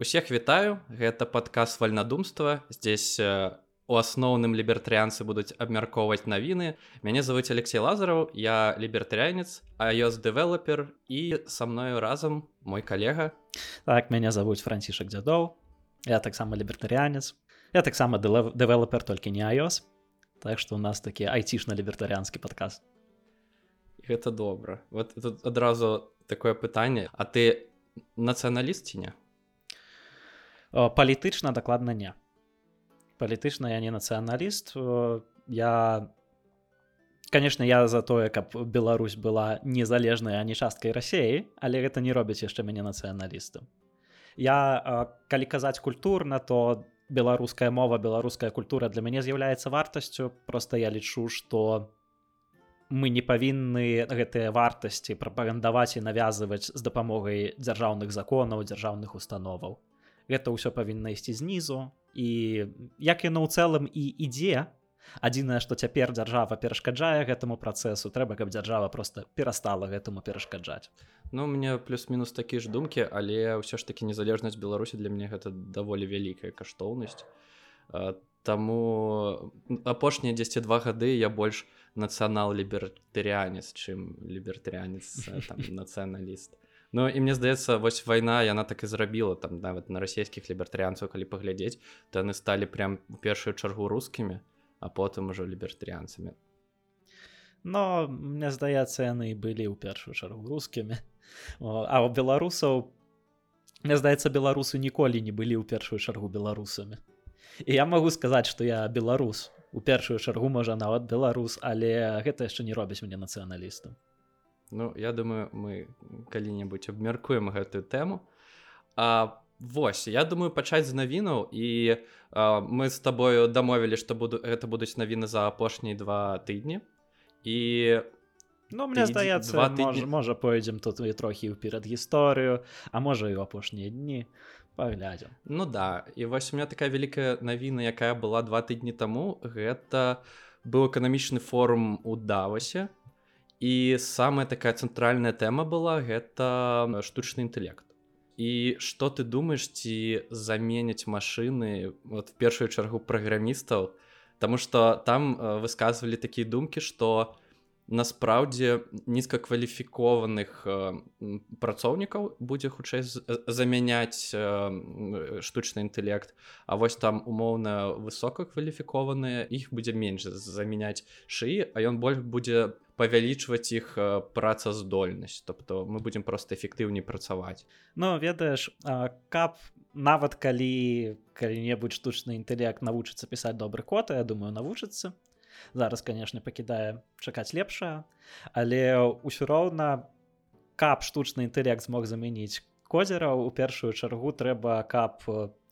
Усех вітаю. Гэта падказ вальнадумства здесь э, у асноўным лібертарыянцы будуць абмяркоўваць навіны. Мяне зовут Алексей лазараў я лібертарянец iOS дэвелопер і са мною разам мой калега. Так мяне завуць францішак дзядоў. Я таксама лібертарянец я таксама дэвелопер толькі не iOS. Так што у нас такі айцішна-лібертарыянскі падказ гэта добра. Вот тут адразу такое пытанне. А ты нацыяналіст ці не палітычна дакладна не. Палітычна я не нацыяналіст я конечно я за тое каб Беларусь была незалежная а не часткай рассеі але гэта не робіць яшчэ мяне нацыяналістам я калі казаць культурна то беларуская мова беларуская культура для мяне з'яўляецца вартасцю. Просто я лічу что мы не павінны гэтыя вартасці прапагандаваць і навязываць з дапамогай дзяржаўных законаў дзяржаўных установаў гэта ўсё павінна ісці знізу. І як яно ў цэлым і ідзе адзінае што цяпер дзяржава перашкаджае гэтаму працэсу трэба каб дзяржава просто перастала гэтаму перашкаджаць. Ну мне плюс-мінус такі ж думкі але ўсё ж такі незалежнасць беларусі для мяне гэта даволі вялікая каштоўнасць. Таму апошнія 10 два гады я больш нацыянал лібертарыянец чым лібертарыянец нацыяналіст Ну і мне здаецца вось вайна яна так і зрабіла там нават на расійскіх лібертарыянцаў калі паглядзець то яны сталі прям у першую чаргу рускімі а потым ужо лібертарыянцамі но мне здаецца яны былі ў першую чаргу рускімі а у беларусаў мне здаецца беларусы ніколі не былі ў першую чаргу беларусамі і я магу сказаць што я беларус у першую чаргу можа нават беларус але гэта яшчэ не робіць мне нацыяналістам Ну я думаю мы калі-небудзь абмяркуем гэтую тэму. А Вось я думаю пачаць з навінаў і а, мы з табою дамовілі што буду гэта будуць навіны за апошнія два тыдні. І Ну мне здаецца два тыдні... можа пойдзем тут і трохі ў перад гісторыю а можа і ў апошнія дні. Паглядзем Ну да і вось у меня такая вялікая навіна якая была два тыдні таму. Гэта быў эканамічны форум у давасе і самая такая цэнтральная тэма была гэта штучны інтэлект і что ты думаешь ці заменяць машины вот в першую чаргу праграмістаў Таму что там высказывалі такія думкі что насправдзе нізкакваліфікованых працоўнікаў будзе хутчэй замяняць штучны інтэлект. А вось там умоўна высокакваліфікованыя іх будзе менш замяняць шыі а ён больш будзе павялічваць іх працаздольнасць. Тобто мы будемм просто эфектыўней працаваць. Но ведаеш каб нават калі калі-небудзь штучны інтэлект навучыцца пісаць добры код я думаю навучыцца зараз конечно пакідае чакаць лепшае але ўсё роўна каб штучны інтэлект змог замяніць козера у першую чаргу трэба каб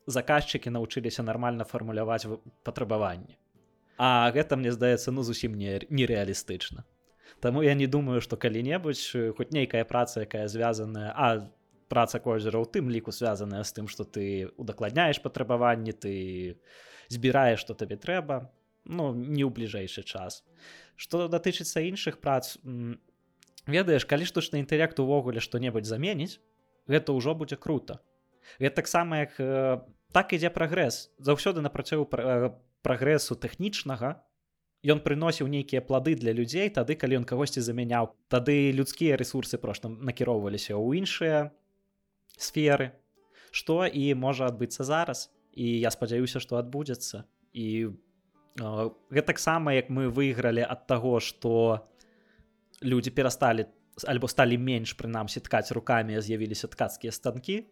заказчыкі навучыліся нармальна фармуляваць патрабаванні. А гэта мне здаецца ну зусім не нереалістычна Таму я не думаю што калі-небудзь э, хоць нейкая праца якая звязаная а праца козера ў тым ліку звязаная з тым што ты удакладняеш патрабаванні ты збіраеш што табе трэба ну не ў бліжэйшы час. Што датычыцца іншых прац ведаеш калі штучны інтэлект увогуле што-небудзь заменіць гэта ўжо будзе круто гэта таксама як э, так ідзе прагрэс. Заўсёды на працягу э, прагрэсу тэхнічнага ён прыносіў нейкія плады для людзей тады калі ён кагосьці замяняў. Тады людскія ресурсы прошта накіроўваліся ў іншыя сферы што і можа адбыцца зараз. І я спадзяюся што адбудзецца. І гэта таксама як мы выйгралі ад таго што людзі перасталі альбо сталі менш прынамсі ткаць руками з'явіліся ткацкія станкі.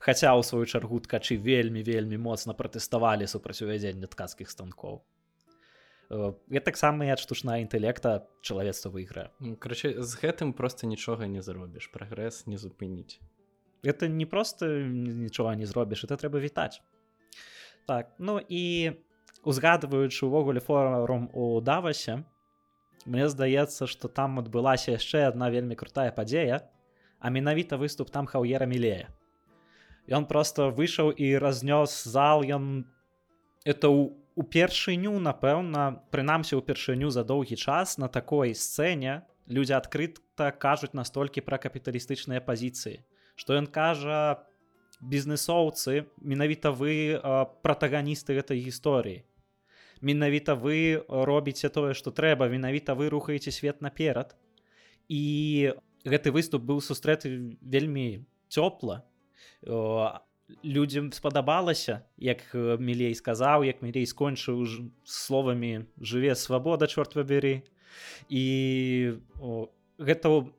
Хаця ў сваю чаргу ткачы вельмі вельмі моцна пратэставалі супраць увядзення ткацкіх станкоў. Я таксама ад штучна інтэлекта чалавецтва выйграе. Ну, караче з гэтым просто нічога не заробіш прагрэс не зупыніць. Это не просто нічога не зробіш это трэба вітаць. Так ну і узгадваючы увогуле форум у давасе мне здаецца что там адбылася яшчэ одна вельмі крутая падзея а менавіта выступ там хаўера мілея. Ён просто выйшаў і разнёс зал ён это у упершыню напэўна прынамсі ўпершыню за доўгі час на такой сцэне людзі адкрыта кажуць настолькі пра капіталістычныя пазіцыі што ён кажа бізнесоўцы менавіта вы пратаганісты гэтай гісторыі менавіта вы робіце тое што трэба менавіта вы рухаеце свет наперад. І гэты выступ быў сустрэты вельмі цёпла. Людзям спадабалася як мілей сказаў як мілей скончыў словамі жыве свабода чорт выберы і гэта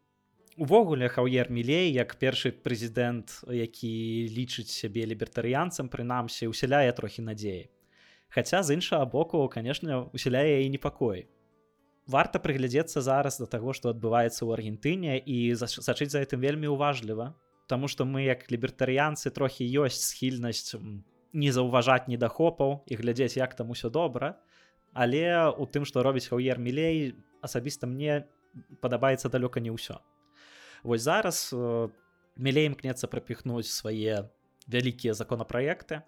увогуле хаўер мілей як першы прэзідэнт які лічыць сябе лібертарыянцам прынамсі усяляе трохі надзеі Хаця з іншага боку канешне усяляе і непакой. Варта прыглядзецца зараз да таго што адбываецца ў аргентыне і сачыць за гэтым вельмі уважліва Таму што мы як лібертарыянцы трохі ёсць схільнасць не заўважаць недахопаў і глядзець як там усё добра. Але у тым што робіць хаўер мілей асабіста мне падабаецца далёка не ўсё. Вось зараз э, мілей імкнецца прапіхнуць свае вялікія законапраекты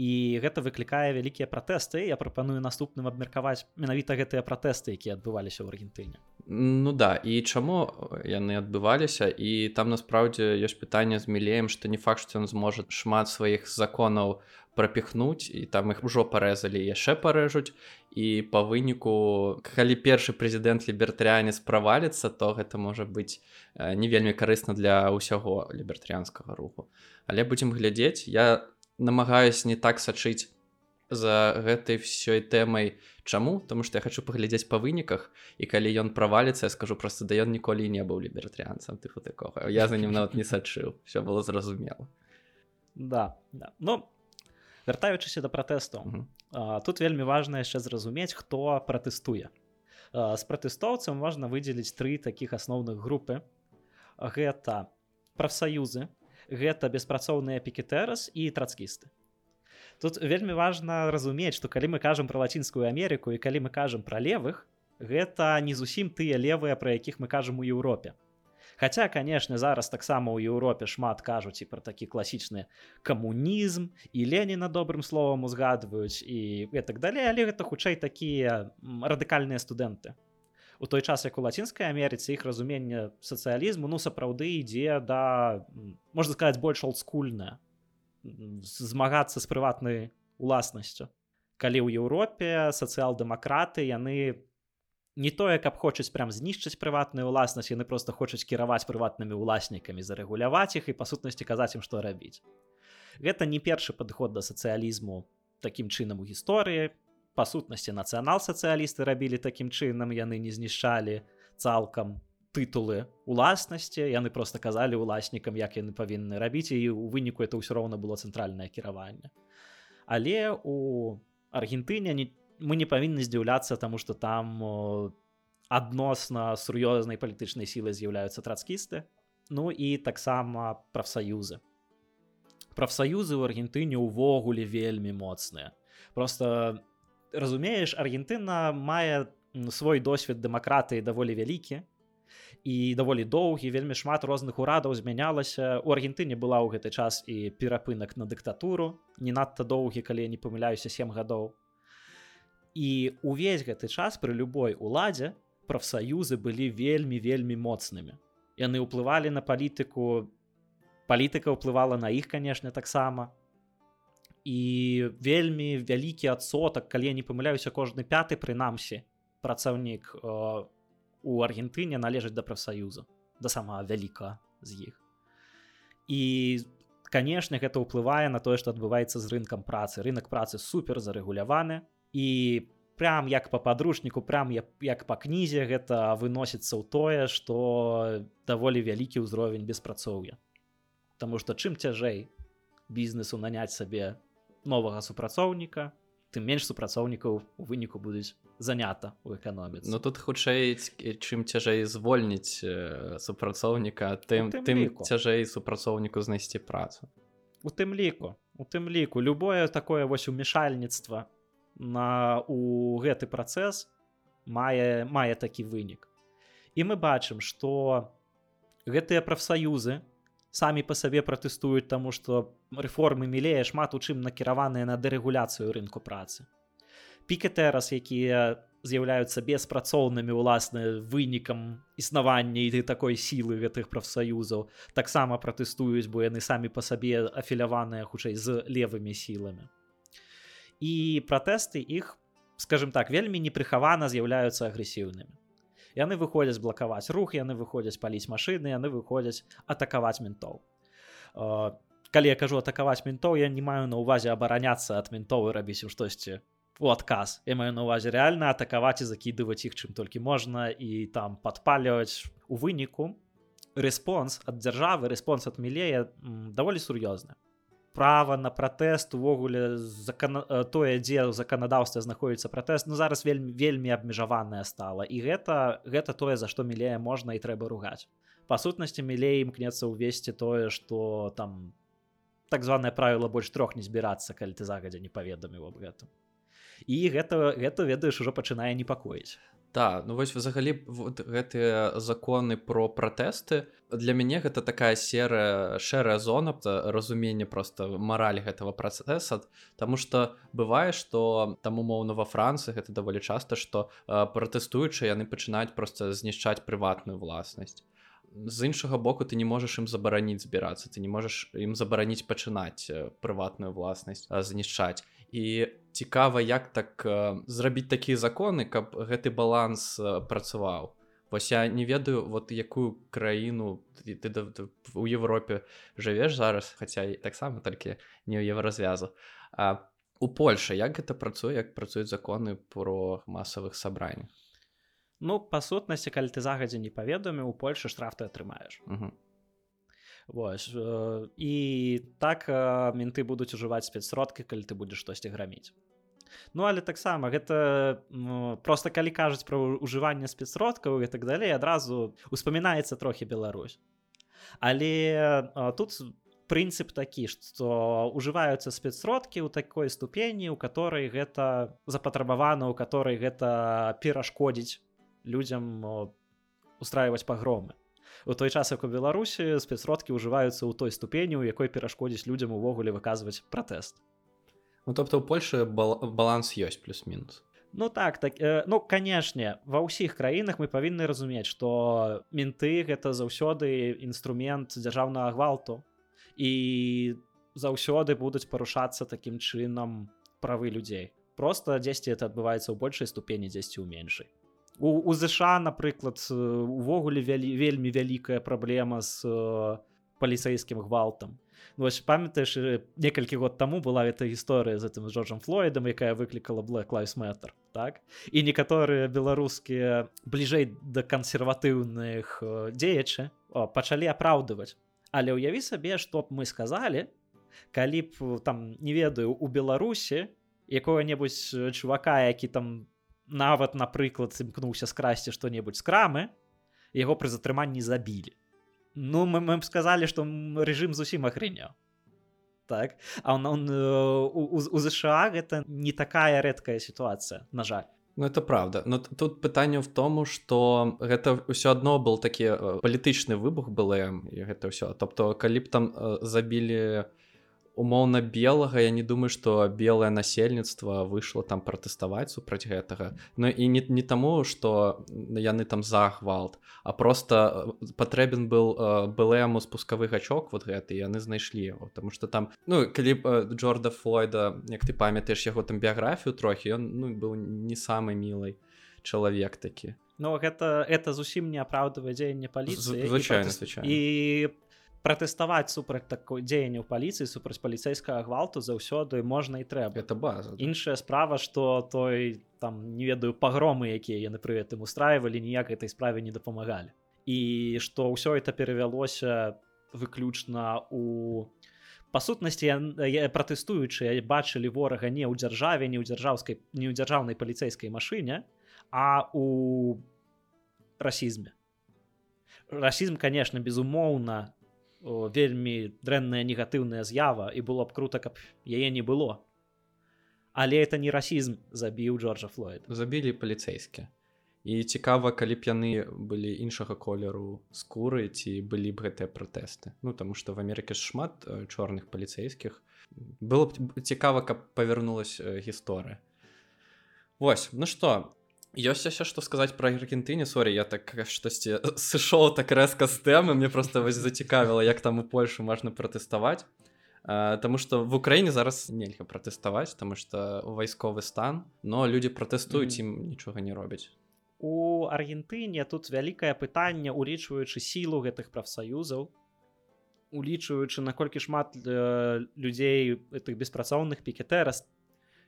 і гэта выклікае вялікія пратэсты я прапаную наступным абмеркаваць менавіта гэтыя пратэсты якія адбываліся ў аргентыне. Ну да і чаму яны адбываліся? І там насправдзе ёсць пытанне з мілеем што не факт што ён зможа шмат сваіх законаў прапіхнуць і там іх ужо парэзалі яшчэ парэжуць. І па выніку калі першы прэзідэнт лібертарыянец праваліцца то гэта можа быць не вельмі карысна для ўсяго лібертарыянскага руху. Але будзем глядзець. Я намагаюсь не так сачыць за гэтай всёй тэмай. Чаму? Тому что я хочу паглядзець па выніках і калі ён праваліцца я скажу просто да ён ніколі не быў лібертарыянцам тыфу такога. Я за ним нават не сачыў. Все было зразумела. Да, да. ну вяртаючыся да пратэсту тут вельмі важна яшчэ зразумець хто пратэстуе. З пратэстоўцам можна выдзеліць тры такіх асноўных групы. Гэта прафсаюзы гэта беспрацоўныя пікетэрас і трацкісты. Тут вельмі важна разумець што калі мы кажам пра лацінскую Амерыку і калі мы кажам пра левых гэта не зусім тыя левыя пра якіх мы кажам у Еўропе. Хаця канешне зараз таксама ў Еўропе шмат кажуць і пра такі класічны камунізм і Леніна добрым словам узгадваюць і гэтак далей але гэта хутчэй такія радыкальныя студэнты у той час як у лацінскай Амерыцы іх разуменне сацыялізму ну сапраўды ідзе да можна сказаць больш олдскульная змагацца з прыватнай уласнасцю. Калі ў Еўропе сацыял-дэмакраты яны не тое каб хочуць прям знішчыць прыватную ўласнасць яны просто хочуць кіраваць прыватнымі ўласнікамі зарэгуляваць іх і па сутнасці казаць ім што рабіць. Гэта не першы падыход да сацыялізму такім чынам у гісторыі па сутнасці нацыянал-сацыялісты рабілі такім чынам яны не знішчалі цалкам тытулы уласнасці яны просто казалі уласнікам як яны павінны рабіць і у выніку это ўсё роўна было цэнтральнае кіраванне. Але у аргентыне не мы не павінны здзіўляцца таму што там адносна сур'ёзнай палітычнай сілы з'яўляюцца трацкісты ну і таксама прафсаюзы. Прафсаюзы ў аргентыне ўвогуле вельмі моцныя. Просто разумееш Аргентына мае свой досвед дэмакратыі даволі вялікі і даволі доўгі вельмі шмат розных урадаў змянялася. У Аргентыне была ў гэты час і перапынак на дыктатуру не надта доўгі калі я не памыляюся сем гадоў. І увесь гэты час пры любой уладзе прафсаюзы былі вельмі вельмі моцнымі. Яны ўплывалі на палітыку палітыка ўплывала на іх канешне таксама і вельмі вялікі адсотак калі я не памыляюся кожны пяты прынамсі працаўнік э, у аргентыне належыць да прафсаюза да сама вяліка з іх. І канешне гэта ўплывае на тое што адбываецца з рынкам працы. Рынок працы супер зарэгуляваны і прям як по падручніку прям як, як па кнізе гэта выносіцца ў тое што даволі вялікі ўзровень беспрацоўя. Таму што чым цяжэй бізнесу наняць сабе новага супрацоўніка тым менш супрацоўнікаў у выніку будуць занята у эканоміцы. Ну тут хутчэй чым цяжэй звольніць супрацоўніка тым тым, тым цяжэй супрацоўніку знайсці працу. У тым ліку у тым ліку. Любое такое вось умешальніцтва на у гэты працэс мае мае такі вынік. І мы бачым што гэтыя прафсаюзы самі па сабе пратэстуюць таму што рэформы мілее шмат у чым накіраваныя на дэрэгуляцыю рынку працы. Пікетэрас якія з'яўляюцца беспрацоўнымі ўласна вынікам існавання і такой сілы гэтых прафсаюзаў таксама пратэстуюць бо яны самі па сабе афіляваныя хутчэй з левымі сіламі. І пратэсты іх скажем так вельмі непрыхавана з'яўляюцца агрэсіўнымі яны выходзяць блакаваць рух яны выходзяць паліць машыны яны выходзяць атакаваць ментоў калі я кажу атакаваць ментоў я не маю на увазе абараняцца ад ментовы рабіць у штосьці у адказ я маю на увазе рэальна атакаваць і закідываць іх чым толькі можна і там падпаліваць у выніку рэспонс ад дзяржавы рэспонс ад мілея даволі сур'ёзны права на пратэст увогуле закана... тое дзе ў заканадаўстве знаходіцца пратэст ну зараз вельмі вельмі абмежаваная стала. І гэта гэта тое за што мілея можна і трэба ругаць. Па сутнасці мілей імкнецца ўвесці тое што там так званое правіла больш трох не збірацца калі ты загадзя не паведаміў об гэтым. І гэта гэта ведаеш ужо пачынае непакоіць Да, ну вось взагалі вот гэтыя законы про пратэсты для мяне гэта такая серая шэрая зона разумення просто мараль гэтага працэса Таму что бывае что там умоўна во Францыі гэта даволі часта што пратэстуючы яны пачынаюць просто знішчаць прыватную власнасць з іншага боку ты не можаш ім забараніць збірацца ты не можаш ім забараніць пачынаць прыватную власнасць знішчаць і цікава як так зрабіць такія законы каб гэты баланс працаваў. Вось я не ведаю вот якую краіну ты, ты, ты, ты у Европе жывеш зараз хаця і таксама толькі не ў еўразвязу. А у Польша як гэта працуе як працуюць законы про масавых сабраннях Ну па сутнасці калі ты загадзя не паведамі у Польшы штраф ты атрымаеш Вось э, і так э, менты будуць ужываць спецсродкі калі ты будзеш штосьці граміць Ну але таксама гэта ну, просто калі кажуць пра ўжыванне спецсродкаў і так далей адразу успамінаецца трохі Беларусь. Але а, тут прынцып такі што ўжываюцца спецсродкі ў такой ступені у которой гэта запатрабавана у которой гэта перашкодзіць людзям устраиваць пагромы у той час як у беларусі спецродкі ўжываюцца ў той ступені у якой перашкодзіць людзям увогуле выказваць пратэст. Ну тобто у польше бал баланс ёсць плюс-мінус. Ну так так э, ну канешне ва ўсіх краінах мы павінны разумець што менты гэта заўсёды інструмент дзяржаўнага гвалту. І заўсёды будуць парушацца такім чынам правы людзей. Просто дзесьці это адбываецца ў большай ступені дзесьці ў меншай у, у ЗША напрыклад увогуле вялі, вельмі вялікая праблема з паліцэйскім гвалтам. Ну, вось памятаеш некалькі год таму была эта гісторыя з этим Джорджам флойдам якая выклікала black lives matter так? І некаторыя беларускія бліжэй да кансерватыўных дзеячы пачалі апраўдываць але ўяві сабе што б мы сказалі калі б там не ведаю у беларусі якое-небудзь чувака які там нават напрыклад імкнуўся скрасці што-небудзь з крамы яго пры затрыманні забілі. Ну мы мы б сказалі што рэжым зусім ахрыняў. Так? А он, он у, у, у ЗША гэта не такая рэдкая сітуацыя на жаль. Ну, это правда. Но тут пытанне в тому что гэта ўсё адно был такі палітычны выбух был гэта ўсё. Тобто калі б там забілі умоўна белага я не думаю что белое насельніцтва вышло там пратэставаць супраць гэтага. Ну і не, не таму что яны там за гвалт а просто э, патрэбен был э, был яму спускавы гачок вот гэты яны знайшлі его потому что там ну кліп э, Джорда Флойда як ты памятаеш яго там біяграфію трохі ён ну быў не самый мілай чалавек такі. Ну гэта это зусім не апраўдывае дзеянне паліцыі звычайна і по пратэставаць супраць такой дзеянняў паліцыі супраць паліцэйскага гвалту заўсёды можна і трэба это база іншая справа что той там не ведаю пагромы якія яны пры гэтым устраивалі ніяк этой справе не дапамагалі і что ўсё это перавялося выключна у па сутнасці пратэстуючыя бачылі ворага не ў дзяржаве не ў дзяржаўскай не ў дзяржаўнай паліцэйскай машыне а у расізме. Расізм конечно безумоўна вельмі дрэнная негатыўная з'ява і было б круто каб яе не было. Але это не расізм забіў джорджа флойд забілі паліцэйскі. І цікава калі б яны былі іншага колеру скуры ці былі б гэтыя пратэсты. Ну таму што в Амерыке шмат чорных паліцэйскіх. Было б цікава каб павярнулась гісторыя. Вось ну што ёсць яшчэ што сказаць пра аргентыне сорі я так штосьці сышоў так рэзка з тэмы мне просто вось зацікавіла як там у польшу можна пратэставаць Таму што в Украіне зараз нельга пратэставаць таму што вайсковы стан но людзі пратэстуюць ім нічога не робяць у аргентыне тут вялікае пытанне улічваючы сілу гэтых прафсаюзаў улічваючы наколькі шмат э, людзей этих беспрацоўных пікетэрас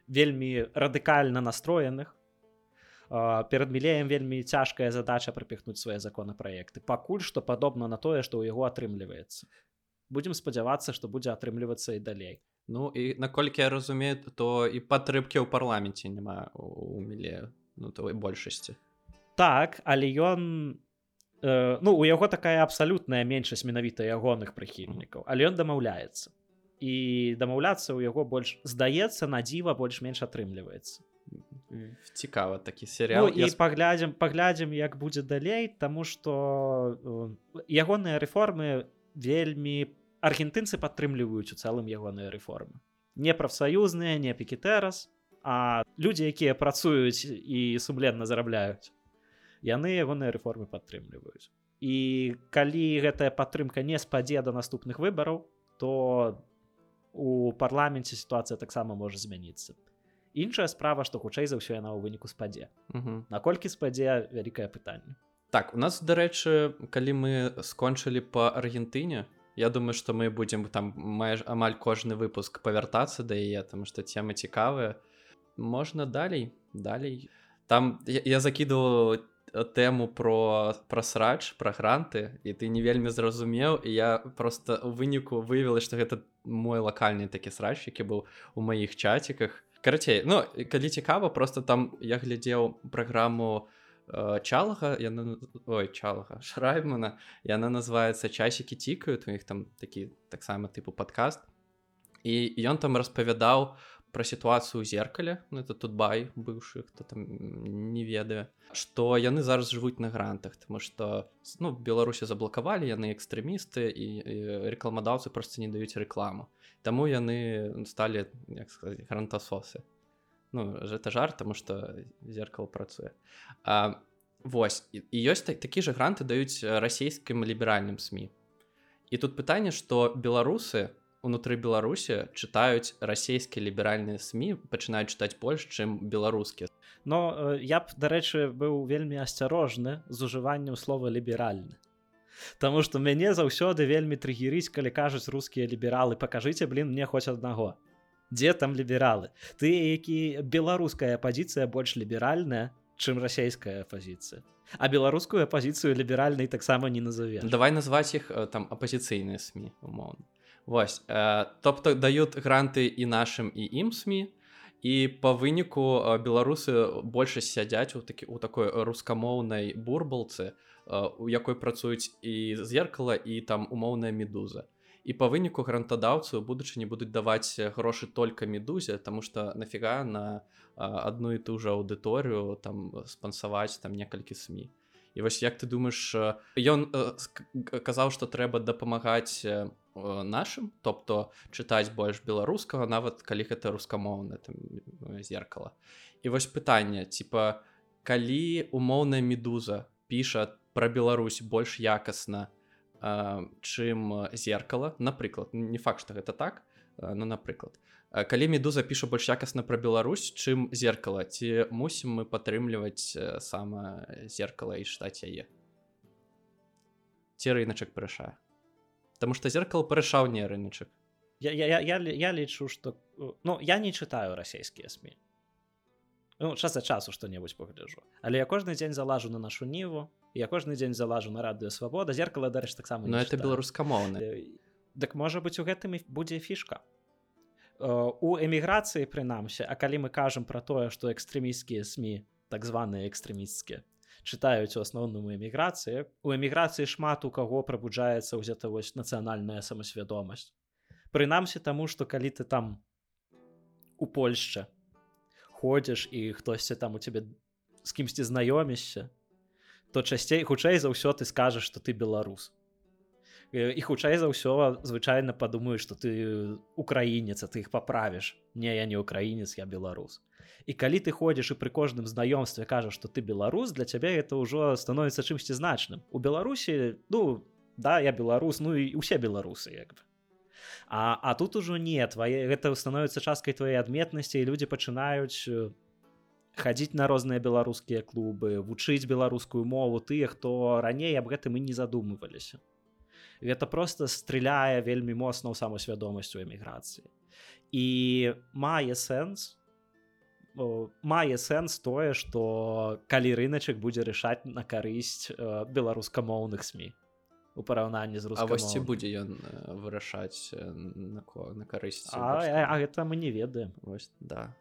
вельмі радыкальна настроеных перад мілеем вельмі цяжкая задача прапіхнуць свае законапраекты. Пакуль што падобна на тое што ў яго атрымліваецца. Будемм спадзявацца што будзе атрымлівацца і далей. Ну і наколькі я разумею то і падтрымкі ў парламенце няма у міле ну той большасці. Так але ён э, ну у яго такая абсалютная меншасць менавіта ягоных прыхільнікаў але ён дамаўляецца. І дамаўляцца ў яго больш здаецца на дзіва больш-менш атрымліваецца цікава такі серыал ну, і я... паглядзім паглядзім як будзе далей тому что э, ягоныя рэформы вельмі аргентынцы падтрымліваюць у цэлым ягоныя рэформы не прафсаюзныя не пікетэрас а людзі якія працуюць і сумленна зарабляюць яны ягоныя рэформы падтрымліваюць. І калі гэтая падтрымка не спадзе да наступных выбараў то у парламенце сітуацыя таксама можа змяніцца іншая справа што хутчэй за ўсё яна ў выніку спадзе. Наколькі спадзе вялікае пытанне. Так у нас дарэчы калі мы скончылі по аргентыне Я думаю что мы будем там маеш амаль кожны выпуск павяртацца да яе там што темы цікавыя можна далей? Далей. Там я, я закидывал тэму про пра срач пра гранты і ты не вельмі зразумеў і я просто у выніку выявіла што гэта мой лакальны такі срач які быў у маіх чаціках карацей ну калі цікава просто там я глядзеў праграму э, чалага яна ой чалага шраймана яна называется часікі цікаюць у іх там такі таксама тыпу падкаст. І ён там распавядаў про сітуацыю зеркале ну, это тут бай быўшы хто там не ведае што яны зараз жывуць на грантах тому что ну беларусі заблакавалі яны экстрэмісты і, і рэкламадаўцы просто не даюць рэкламу таму яны сталі грантасосы ну гэта жарт тому что зеркало працуе а, Вось і ёсць так, такі же гранты даюць расійскім ліберальным сМ і тут пытанне што беларусы унутры беларусі чытаюць расійскія ліберальныя сМ пачынаюць чытаць больш чым беларускі но э, я б дарэчы быў вельмі асцярожны з ужываннем слова ліберальны Таму што мяне заўсёды вельмі трыгерыць калі кажуць рускія лібералы пакажыце блин мне хоць аднаго дзе там лібералы? Ты які беларуская пазіцыя больш ліберальная чым расійская пазіцыя а беларускую пазіцыю ліберальнай таксама не назове давай назваць іх э, там апозіцыйныя сМ умоўна. Вось э, тобто даюць гранты і нашым і ім сМ і по выніку э, беларусы большасць сядзяць у такі у такой рускамоўнай бурбалцы у якой працуюць і зеркала і там умоўная медуза. І по выніку грантадаўцу будучыні будуць даваць грошы только медузе тому что нафіга на одну і ту же аўдыторыю там спансаваць там некалькі сМ і вось як ты думаешь ён казаў что трэба дапамагаць нашим тобто чытаць больш беларускага нават калі гэта рускамоўна там зеркала і вось пытанне типа калі умоўная медуза піша про Беларусь больш якасна чым зеркала напрыклад не факт что гэта так ну напрыклад калі медуза піша больш якасна про Беларусь чым зеркала ці мусім мы падтрымліваць сама зеркала і чытаць яе ці рыначак прышае Таму што зеркал парашаў не рыначак я, я, я, я лічу што ну я не чытаю расійскія сМ ну, час за часу што-небудзь пагляджу але я кожны дзень залажу на нашу ніву я кожны дзень залажу на радыё свабода зеркала дарэч таксама но это беларускамоўна дык можа быць у гэтым будзе фішка. У эміграцыі прынамсі а калі мы кажам пра тое што экстрэміскія сМ так званыя экстрэмісцкія чытаюць у асноўным эміграцыі у эміграцыі шмат у каго прабуджаецца ўзята вось нацыянальная самасвядомасць. Прынамсі таму што калі ты там у польшча ходзіш і хтосьці там у цябе з кімсьці знаёмішся то часцей хутчэй за ўсё ты скажаш што ты беларус. І хутчэй за ўсё звычайна падумаю што ты украінец а ты іх паправіш. Не я не украінец я беларус. І калі ты ходзіш і пры кожным знаёмстве кажаш што ты беларус для цябе это ўжо становіцца чымсьці значным. У беларусі ну да я беларус ну і усе беларусы як бы. А, а тут ужо не твае гэта становіцца часткай твоей адметнасці і людзі пачынаюць хадзіць на розныя беларускія клубы вучыць беларускую мову тыя хто раней аб гэтым і не задумываліся. Гэта просто стреляе вельмі моцна ў самасвядомасць у эміграцыі. І мае сэнс мае сэнс тое што калі рыначак будзе рашаць на карысць беларускамоўных сМ у параўнанні з русці будзе ён вырашаць на, на карысць а, а, а гэта мы не ведаем. Вось да.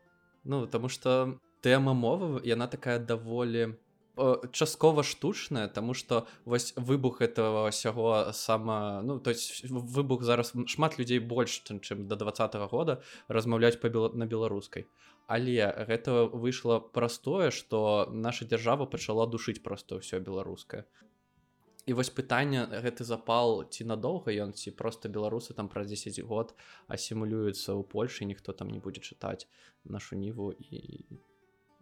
Ну таму что тэма мовы яна такая даволі часткова штучная тому что вось выбух этого сяго сама ну то есть выбух зараз шмат людзей больш чым чым до двадцатого года размаўляць па на беларускай але гэта выйшло простое что наша дзяржава пачала душыць просто ўсё беларускае і вось пытанне гэты запал ці надоўга ён ці просто беларусы там праз 10 год асімулююцца ў польльше ніхто там не будзе чытаць нашу ніву і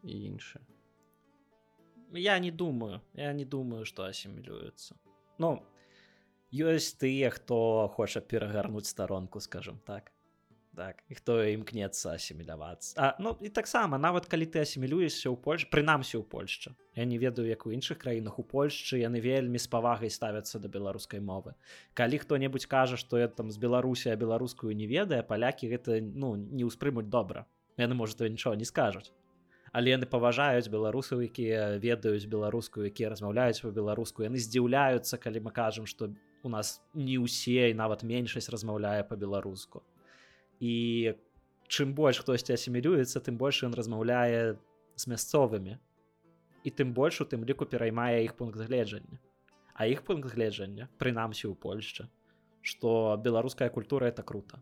і іншае я не думаю я не думаю что асімілюецца ну ёсць тыя хто хоча перагарнуць старонку скажем так. Так і хто імкнецца асімілявацца А ну і таксама нават калі ты асімілюешся ў Польш прынамсі ў Польшча я не ведаю як у іншых краінах у Польшчы яны вельмі з павагай ставяцца да беларускай мовы. Калі хто-небудзь кажа што я там з беларусі а беларускую не ведае палякі гэта ну не ўспрымуць добра. Яны можа нічого не скажуць але яны паважаюць беларусаў якія ведаюць беларускую якія размаўляюць па-беларуску. Яны здзіўляюцца калі мы кажам што у нас не ўсе і нават меншасць размаўляе па-беларуску. І чым больш хтосьці асімілюецца тым больш ён размаўляе з мясцовымі. І тым больш у тым ліку пераймае іх пункт гледжання. А іх пункт гледжання прынамсі ў польшча што беларуская культура это круто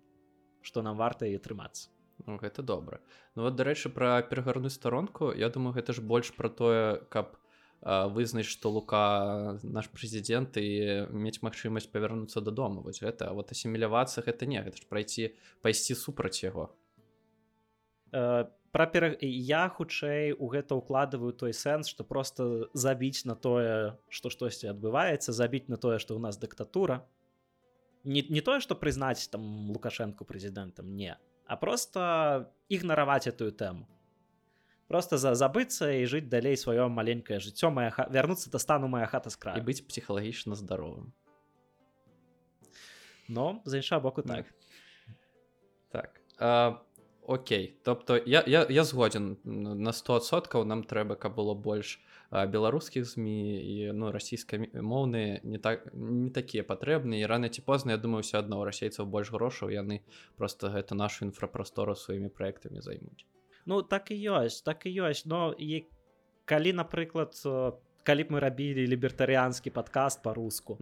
што нам варта і трымацца Ну, гэта добра. Ну вот дарэчы пра перагарную старонку Я думаю гэта ж больш пра тое каб вызначыць што лука наш прэзідэнт і мець магчымасць павярнуцца дадому. Вось гэта вот асімілявацца гэта не гэта ж прайсці пайсці супраць яго. Э, пра пера... я хутчэй у гэта ўкладываю той сэнс што просто забіць на тое што штосьці адбываецца забіць на тое што ў нас дыктатура. Не, не тое што прызнаць там лукашэнку прэзідэнтам не а просто ігнараваць эту тэму просто за забыцца і жыць далей сваё маленькае жыццё моя ха... вярнуцца да стану моя хата скра быць псіхалагічна здаровым но за інша боку так. Так а, Окей. Тобто я, я, я згодзін на 100соткаў нам трэба каб было больш беларускіх змі і ну расійскамоўныя не так не такія патрэбныя рана ці позна я думаю все адно у расейцаў больш грошаў яны просто гэта нашу інфрапрастору сваімі праектамі займуць Ну так і ёсць так і ёсць но і калі напрыклад калі б мы рабілі лібертарыянскі падкаст по-руску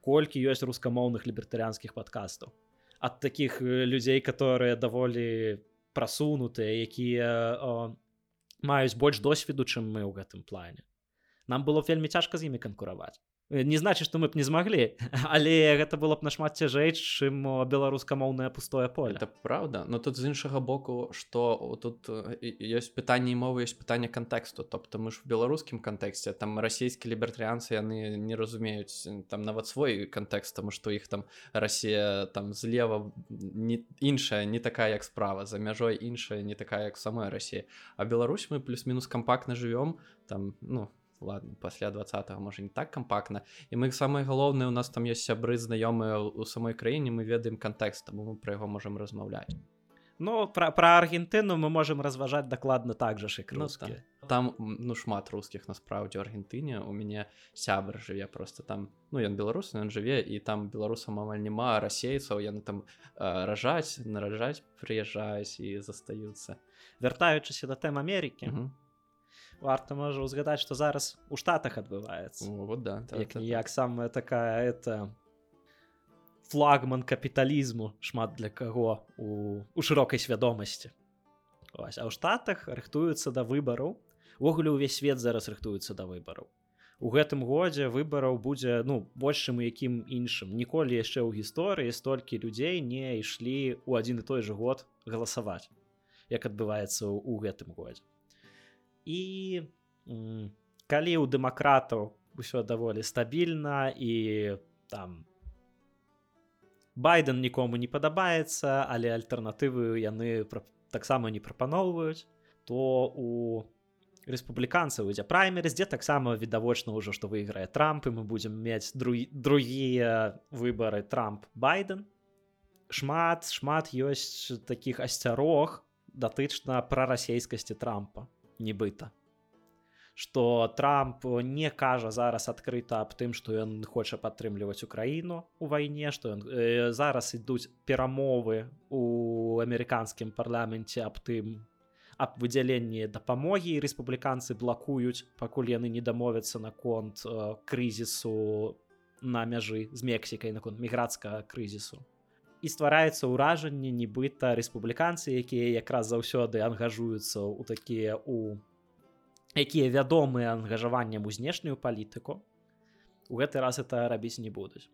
колькі ёсць рускамоўных лібертарыянскіх падкастаў ад таких людзей которые даволі прасунутыя якія маюць больш досведу чым мы ў гэтым плане. Нам было вельмі цяжка з імі канкураваць не значит что мы б не змаглі але гэта было б нашмат цяжэй чым беларускамоўнае пустое поле. Это правда. Но тут з іншага боку что тут ёсць пытанне мовы ёсць пытанне кантэксту тобто мы ж в беларускім кантэксце там расійскі лібертарыянцы яны не разумеюць там нават свой кантэкст тому что іх там Росія там злева не іншая не такая як справа за мяжой іншая не такая як самая Росія а Беларусь мы плюс-мінус кампактна живвём там ну ладно пасля двадцатого можа не так кампактна. І мы самае галоўнае у нас там есть сябры знаёмыя у самой краіне мы ведаем кантэкст таму мы пра яго можемм размаўляць. Ну пра пра Аргентыну мы можемм разважаць дакладна так жа шик ну, там, там ну шмат рускіх насправдзе Аргентыне. У мяне сябр жыве просто там ну ён беларус ён жыве і там беларусам амаль няма расейцаў яны там э, ражаць наражаць прыязджаюць і застаюцца. Вяртаючыся да тэм Амерыкі варта можа узгадаць что зараз у штатах адбываецца. Вот да так, як, так, як так. самая такая это флагман капіталізму шмат для каго у, у шырокай свядомасці. Ось, а ў штатах рыхтуюцца да выбараў. Увогуле ўвесь свет зараз рыхтуецца да выбараў. У гэтым годзе выбараў будзе ну большым якім іншым. Ніколі яшчэ ў гісторыі столькі людзей не ішлі ў адзін і той жа год галасаваць як адбываецца ў гэтым годзе і калі у дэмакратаў ўсё даволі стабільна і там байден нікому не падабаецца але альтэрнатывы яны таксама не прапаноўваюць то у рэспубліканцаў ідзе праймеры дзе таксама відавочна ўжо што выйграе трамп і мы будзем мець другія выбары трамп байден шмат шмат ёсць такіх асцярог датычна пра расейскасці трампа нібыта что трамп не кажа зараз адкрыта аб тым что ён хоча падтрымліваць украіну у вайне что ён э, зараз ідуць перамовы у амерыканскім парламенце аб тым аб выдзяленні дапамогі. Рэспубліканцы блакуюць пакуль яны не дамовяцца наконт э, крызісу на мяжы з мексікай наконт міграцкага крызісу і ствараецца ўражанне нібыта рэспубліканцы якія якраз заўсёды ангажуюцца ў такія у якія вядомыя ангажаваннем у знешнюю палітыку у гэты раз это рабіць не будуць.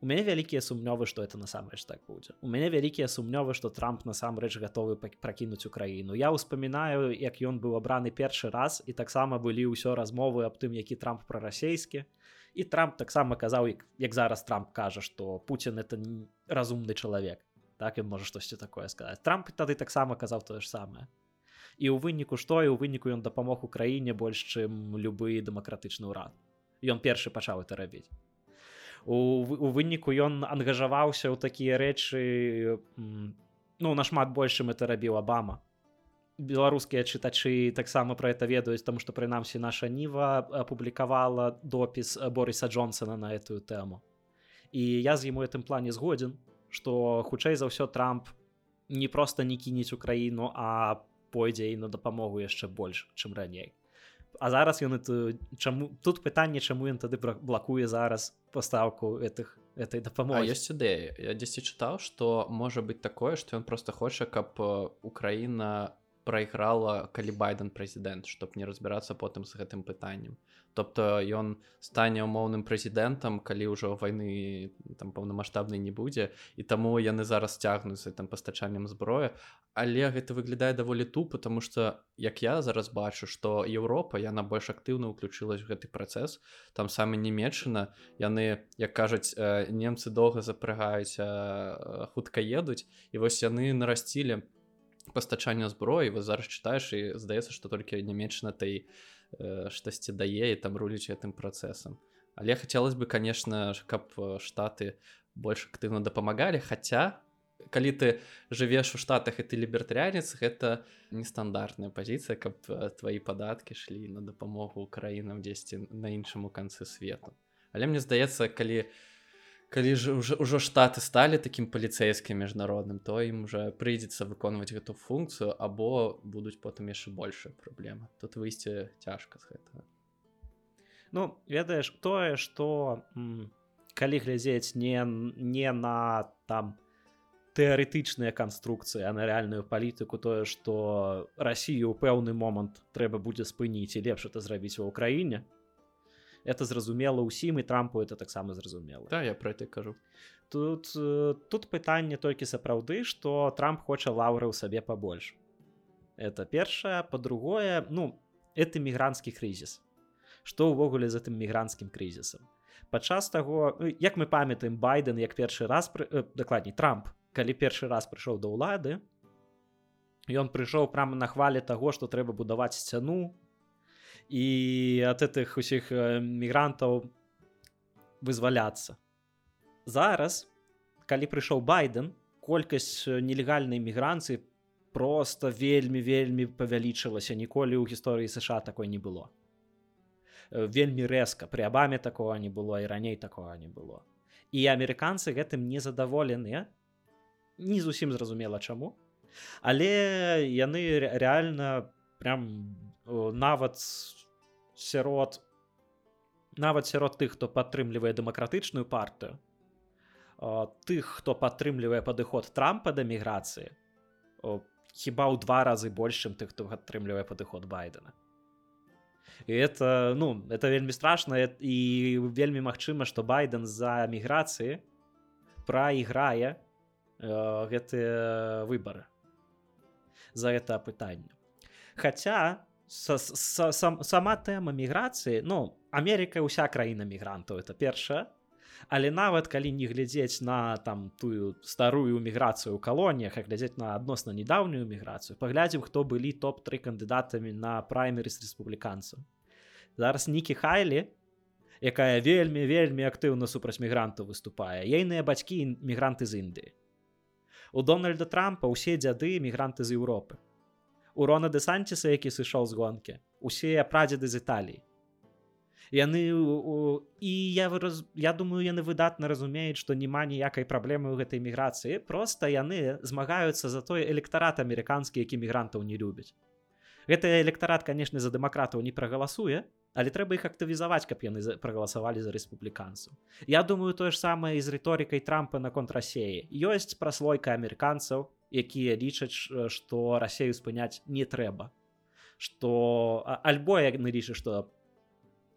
У мяне вялікія сумнёвы што это насамрэч так будзе. У мяне вялікія сумнёвы што трамп насамрэч гатовы пракінуць украіну. Я ўспамінаю як ён быў абраны першы раз і таксама былі ўсё размовы аб тым які трамп прарасейскі. і трамп таксама казаў як, як зараз трамп кажа што Пуін это разумны чалавек так і можа штосьці такое сказаць трамп тады таксама казаў тое ж самае і ў выніку што і ў выніку ён дапамог украіне больш чым любы дэмакратычны ўрад ён першы пачаў это рабіць у, у выніку ён ангажаваўся ў такія рэчы ну нашмат большым это рабіў абама беларускія чытачы таксама пра это ведаюць таму што прынамсі наша ніва апублікавала допіс бориса джонсона на эту тэму. І я з ім у гэтым плане згодзін што хутчэй за ўсё трамп не проста не кінець украіну а пойдзе і на дапамогу яшчэ больш чым раней. А зараз ён это чаму тут пытанне чаму ён тады блакуе зараз пастаўку этих этой дапамогі. Ёсць ідэя. Я дзесьці чытаў што можа быць такое што ён просто хоча каб Украіна прайграла калі байден прэзідэнт чтоб не разбірацца потым з гэтым пытаннем тобто ён стане умоўным прэзідэнтам калі ўжо вайны там паўнамасштабнай не будзе і таму яны зараз цягнуцца там пастачаннем зброя але гэта выглядае даволі тупо потому что як я зараз бачу что Еўропа яна больш актыўна ўключылась гэты працэс. Там самы нямецчына яны як кажуць немцы доўга запрагаюць хутка едуць. І вось яны нарасцілі пастачання зброі вы зараз чытаеш і здаецца што толькі нямецчына той э, штосьці дае і там руліць гэтым працэсам але хацелось бы конечно каб штаты больш актыўна дапамагалі хаця калі ты жывеш у штатах і ты лібертарянец гэта нестандартная пазіцыя каб твои падаткі шлі на дапамогу краінам дзесьці на іншаму канцы свету але мне здаецца калі у калі ж уже ўжо штаты сталі такім паліцэйскім міжнародным то ім уже прыйдзецца выконваць гэту функцыю або будуць потым яшчэ большая праблема тут выйсці цяжка з гэтага ну ведаеш тое что калі глядзець не не на там тэарэтычныя канструкцыі а на рэальную палітыку тое что Росію ў пэўны момант трэба будзе спыніць і лепш это зрабіць ва ўкраіне это зразумела ўсім і трампу это таксама зразумела да я про это кажу. Тут э, тут пытанне толькі сапраўды что трамп хоча лаўры ў сабе побольш это першае по-другое ну это мігранцкі крызіс что ўвогуле за тым мігранцкім крызісам падчас таго ну, як мы памятаем байден як першы раз э, дакладней трамп калі першы раз прыйшоў да ўлады ён прыйшоў прямо на хвале таго што трэба будаваць сцяну і ад гэтых усіх мігрантаў вызваляцца зараз калі прыйшоў байден колькасць нелегальнай мігранцыі просто вельмі вельмі павялічылася ніколі ў гісторыі сша такой не было. Вельмі рэзка пры абаме такого не было і раней такого не было. І амерыканцы гэтым незадаволеныя не зусім зразумела чаму але яны рэальна прям нават сярод нават сярод тых хто падтрымлівае дэмакратычную партыю тых хто падтрымлівае падыход трампа да міграцыі хіба ў два разы больш чым тых хто атрымлівае падыход байдена і это ну это вельмі страшна і вельмі магчыма што байден за міграцыі праіграе гэтыя выбары за это пытанне Хаця са, са, сам, сама тэма міграцыі ну Америка ўся краіна мігрантаў это першае але нават калі не глядзець на там тую старую міграцыю ў калоніях а глядзець на адносна недаўнюю міграцыю паглядзім хто былі топ-3 кандыдатамі на праймерыс рэспубліканцаў. Зараз нікі хайлі якая вельмі вельмі актыўна супраць мігрантаў выступае. Ейныя бацькі мігранты з Індыі. У дональда трампа усе дзяды мігранты з Еўропы у рона дэсанціса які сышоў з гонкі. Усе прадзеды з італіі. Яны і я выраз... я думаю яны выдатна разумеюць што няма ніякай праблемы ў гэтай міграцыі. Просто яны змагаюцца за той электарат амерыканскі які мігрантаў не любяць. Гэты электарат канешне за дэмакратаў не прагаласуе але трэба іх актывізаваць каб яны прагаласавалі за рэспубліканцаў. Я думаю тое ж самае з рыторыкай трампа на контрасеі ёсць праслойка амерыканцаў якія лічаць што рассею спыняць не трэба. Что альбо як яны лічаць што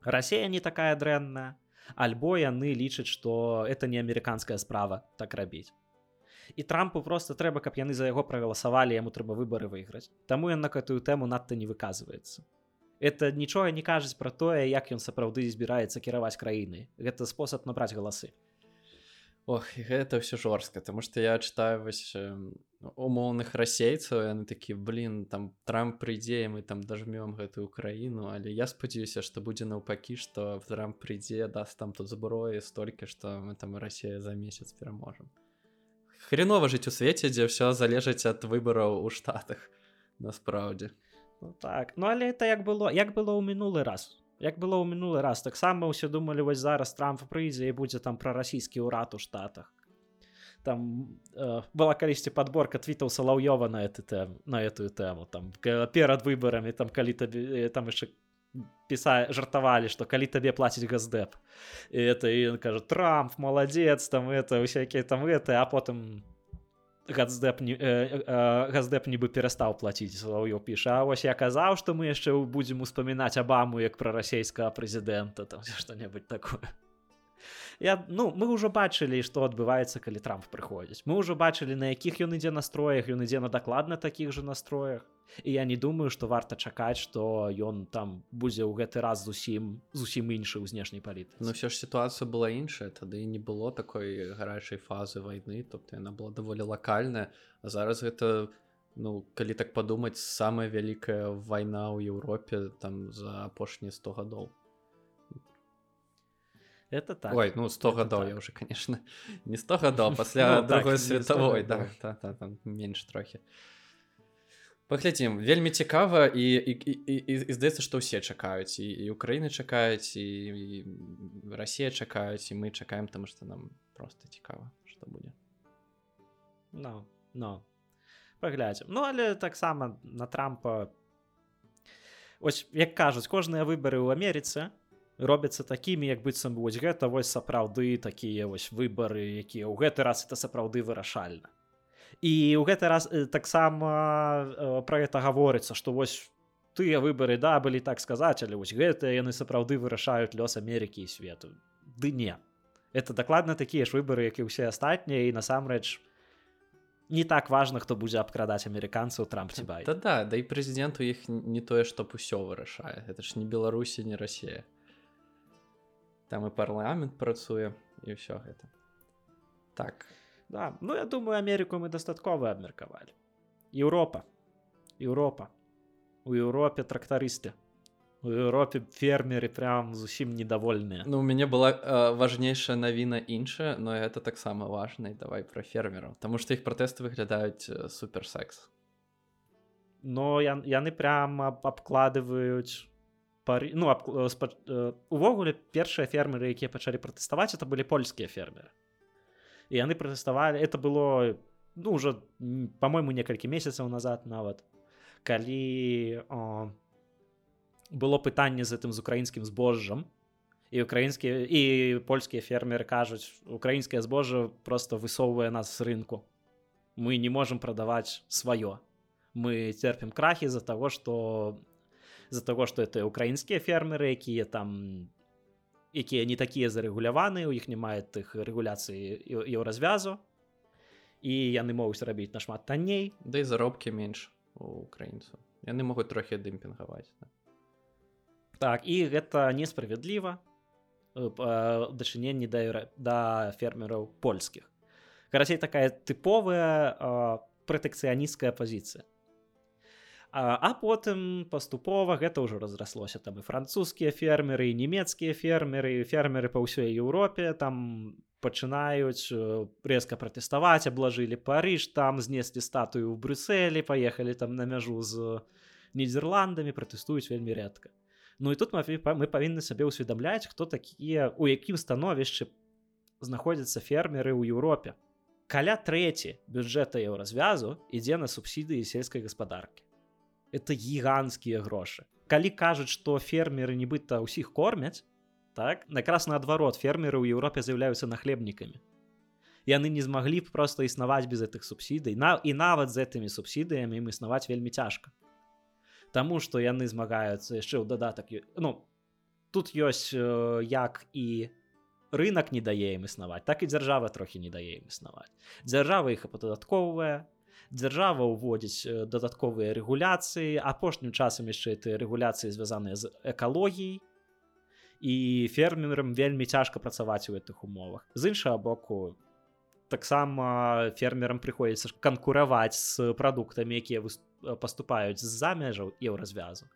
Расія не такая дрэнная альбо яны лічаць што это не амерыканская справа так рабіць. І трампу просто трэба каб яны за яго прагаласавалі яму трэба выбары выйграць. Таму ён на гэтую тэму надта не выказваецца. Это нічога не кажуць пра тое як ён сапраўды збіраецца кіраваць краіны гэта спосаб набраць галасы Ох гэта ўсё жорстка тому что я читаю вось умоўных расейцаў яны такі блин там трамп прыйдзе мы там дажмём гэтую краіну але я спадзяюся што будзе наўпакі што трамп прыйдзе даст там тут зброі столькі што мы там Росія за месяц пераможам хренова жыць у свеце дзе ўсё залежыць ад выбараў у штатах насправдзе ну, так. Ну але это як было як было ў мінулы раз як было ў мінулы раз таксама ўсе думалі вось зараз трамп прыйдзе і будзе там пра расійскі ўрад у штатах. Там э, была калісьці подборка твітаў салаўёва на эту тэм на этую тэму там перад выбарамі там калі табе там яшчэ піса жартавалі што калі табе плаціць газдэп. І это ён кажа трамп маладзец там это усякія там гэты а потым газдэп не э, э, газдэп нібы перастаў плаціць слоўё піша вось я казаў што мы яшчэ будзем успамінаць абаму як пра расійскага прэзідэнта там што-небудзь такое я ну мы ўжо бачылі што адбываецца калі трамп прыходзіць. Мы ўжо бачылі на якіх ён ідзе настроях ён ідзе на дакладна такіх жа настроях. І я не думаю што варта чакаць што ён там будзе ў гэты раз зусім зусім іншы ў знешняй паліты Ну ўсё ж сітуацыя была іншая. Тады не было такой гарачай фазы вайны тобто яна была даволі лакальная. А зараз гэта ну калі так падумаць самая вялікая вайна ў Еўропе там за апошнія 100 гадоў это так Ой, ну 100 гадоў так. я уже конечно не 100 гадоў пасля ну, другой так, световой да, да, да, там менш трохі паглядзім вельмі цікава і, і, і, і, і здаецца што ўсе чакаюць і, і Украіны чакаюць і, і Расія чакаюць і мы чакаем там што нам просто цікава што будзе но но паглядзім Ну але таксама на трампа. Ось як кажуць кожныя выбары ў Амерыцы робяцца такімі як быццам вось гэта вось сапраўды такія вось выбары якія ў гэты раз это сапраўды вырашальна. І ў гэты раз э, таксама э, пра гэта гаворыцца што вось тыя выбары да былі так сказаць але вось гэтыя яны сапраўды вырашаюць лёс Амерыкі і свету. Ды не. Это дакладна такія ж выбары як і ўсе астатнія і насамрэч не так важна хто будзе абкрадаць амерыканцаў трамп ці бай да, да да і прэзідэнт у іх не тое што усё вырашае. Это ж не беларусі не Росія там і парламент працуе і ўсё гэта. Так. Да ну я думаю Амерыку мы дастаткова абмеркавалі. Еўропа. Еўропа. У Еўропе трактарысты. У Еўропе фермеры прям зусім недовольныя. Ну у мяне была э, важнейшая навіна іншая но это таксама важна давай про фермераў Таму што іх пратэсты выглядаюць суперсекс. Но я, яны прямо абкладываюць пары ну э, спа... Э, увогуле першыя фермеры якія пачалі пратэставаць это былі польскія фермеры. І яны пратэставалі это было ну ўжо по-мойму некалькі месяцаў назад нават калі о, было пытанне з гэтым з украінскім збожжам і украінскія і польскія фермеры кажуць украінскае збожжа просто высоўвае нас з рынку. Мы не можемм прадаваць сваё мы церпім крахі з-за таго што з-за таго што это украінскія фермеры якія там якія не такія зарэгуляваныя у іх не мае тых рэгуляцыі і развязу і яны могуць рабіць нашмат танней. Да і заробкі менш у украінцаў. Яны могуць трохі дымпінгаваць да. так і гэта несправядліва дачыненні да да фермераў польскіх. Карацей такая тыповая пратэкцыянісцкая пазіцыя а, а потым паступова гэта ўжо разраслося. Там і французскія фермеры і нямецкія фермеры фермеры па ўсёй Еўропе там пачынаюць резка пратэставаць аблажылі парыж там знеслі статую ў брюсселі паехалі там на мяжу з нідерландамі пратэстуюць вельмі рэдка. Ну і тут мы павінны сабе ўсведамляць хто такія у якім становішчы знаходзяцца фермеры ў Еўропе. Каля трэці бюджэта еўразвязу ідзе на субсідыі сельскай гаспадаркі это гіганцкія грошы калі кажуць што фермеры нібыта ўсіх кормяць так? Накрас наадварот фермеры ў Еўропе з'яўляюцца нахлебнікамі яны не змаглі б просто існаваць без гэтых субсідый на і нават з гэтымі субсідыямі ім існаваць вельмі цяжка Таму што яны змагаюцца яшчэ ў дадатак ну тут ёсць э, як і рынок не дае ім існаваць так і дзяржава трохі не дае ім існаваць дзяржава іх ападатковая дзяржава ўводзіць дадатковыя рэгуляцыі апошнім часам яшчэ ты рэгуляцыі звязаныя з экалогіяй. І фермерам вельмі цяжка працаваць у гэтых умовах. З іншага боку таксама фермерам прыходзіцца канкураваць з прадуктамі якія паступаюць з-за межаў еўразвязу.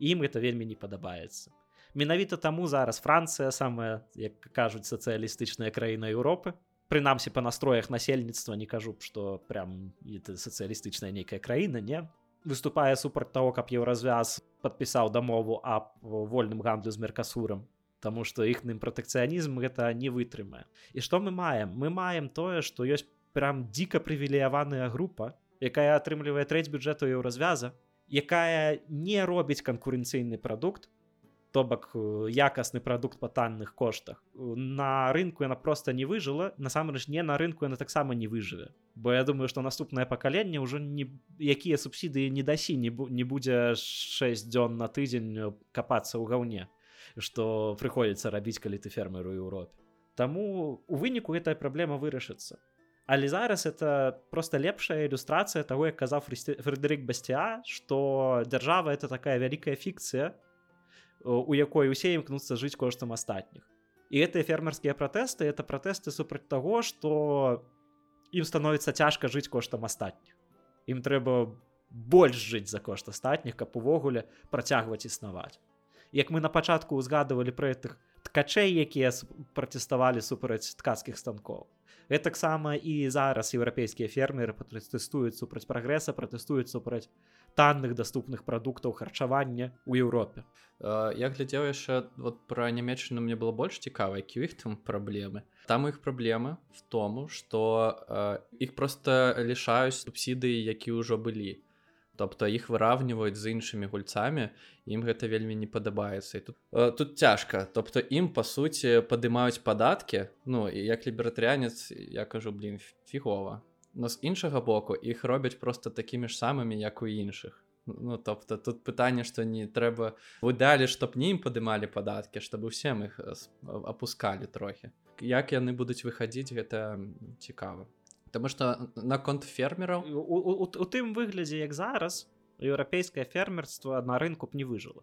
Ім гэта вельмі не падабаецца. Менавіта таму зараз францыя самая як кажуць сацыялістычная краіна Еўропы прынамсі па настроях насельніцтва не кажу што прям сацыялістычная нейкая краіна не. Выступае супраць того каб еўразвяз падпісаў дамову аб вольным гандлю з меркасурам Таму што іхным пратэкцыянізм гэта не вытрымае і што мы маем? Мы маем тое што ёсць прям дзіка прывілеяваная група якая атрымлівае трэць бюджэту еўразвяза якая не робіць канкурэнцыйны прадукт то бок э, якасны прадукт па танных коштах. На рынку яна просто не выжыла насамрэч не на рынку яна таксама не выжыве. Бо я думаю что наступнае пакаленне ўжо не якія субсідыі не дасі не, бу не будзе 6 дзён на тыдзень капацца ў гаўне што прыходзіцца рабіць калі ты фермеру Еўропе. Таму у выніку гэтая праблема вырашыцца. Але зараз это просто лепшая ілюстрацыя того як казаў фредерик басця что дзяржава это такая вялікая фікцыя у якой усе імкнуцца жыць коштам астатніх. І гэтыя фермерскія пратэсты это пратэсты супраць таго что ім становіцца цяжка жыць коштам астатніх. Ім трэба больш жыць за кошт астатніх каб увогуле працягваць існаваць. Як мы на пачатку узгадывалі пра гэтых ткачэй якія пратэставалі супраць ткацкіх станкоў. Таксама і зараз еўрапейскія фермеры пратэстуюць супраць прагрэса пратэстуюць супраць танных даступных прадуктаў харчавання ў Еўропе. Я глядзеў яшчэ вот пра нямецчыну мне было больш цікава які у іх там праблемы. Там іх праблема в тому что іх просто лішаюць субсідыі які ўжо былі тобто іх выравніваюць з іншымі гульцамі ім гэта вельмі не падабаецца. І тут э, тут цяжка. Тобто ім па суці падымаюць падаткі ну і як лібертарыянец я кажу блин фігова. Но з іншага боку іх робяць просто такімі ж самымі як у іншых. Ну тобто тут пытанне што не трэба выдалі чтоб не ім падымалі падаткі чтобы усім іх апускалі трохі. Як яны будуць выхадзіць гэта цікава Таму што наконт фермераў у, у, у, у тым выглядзе як зараз еўрапейскае фермерства на рынку б не выжыла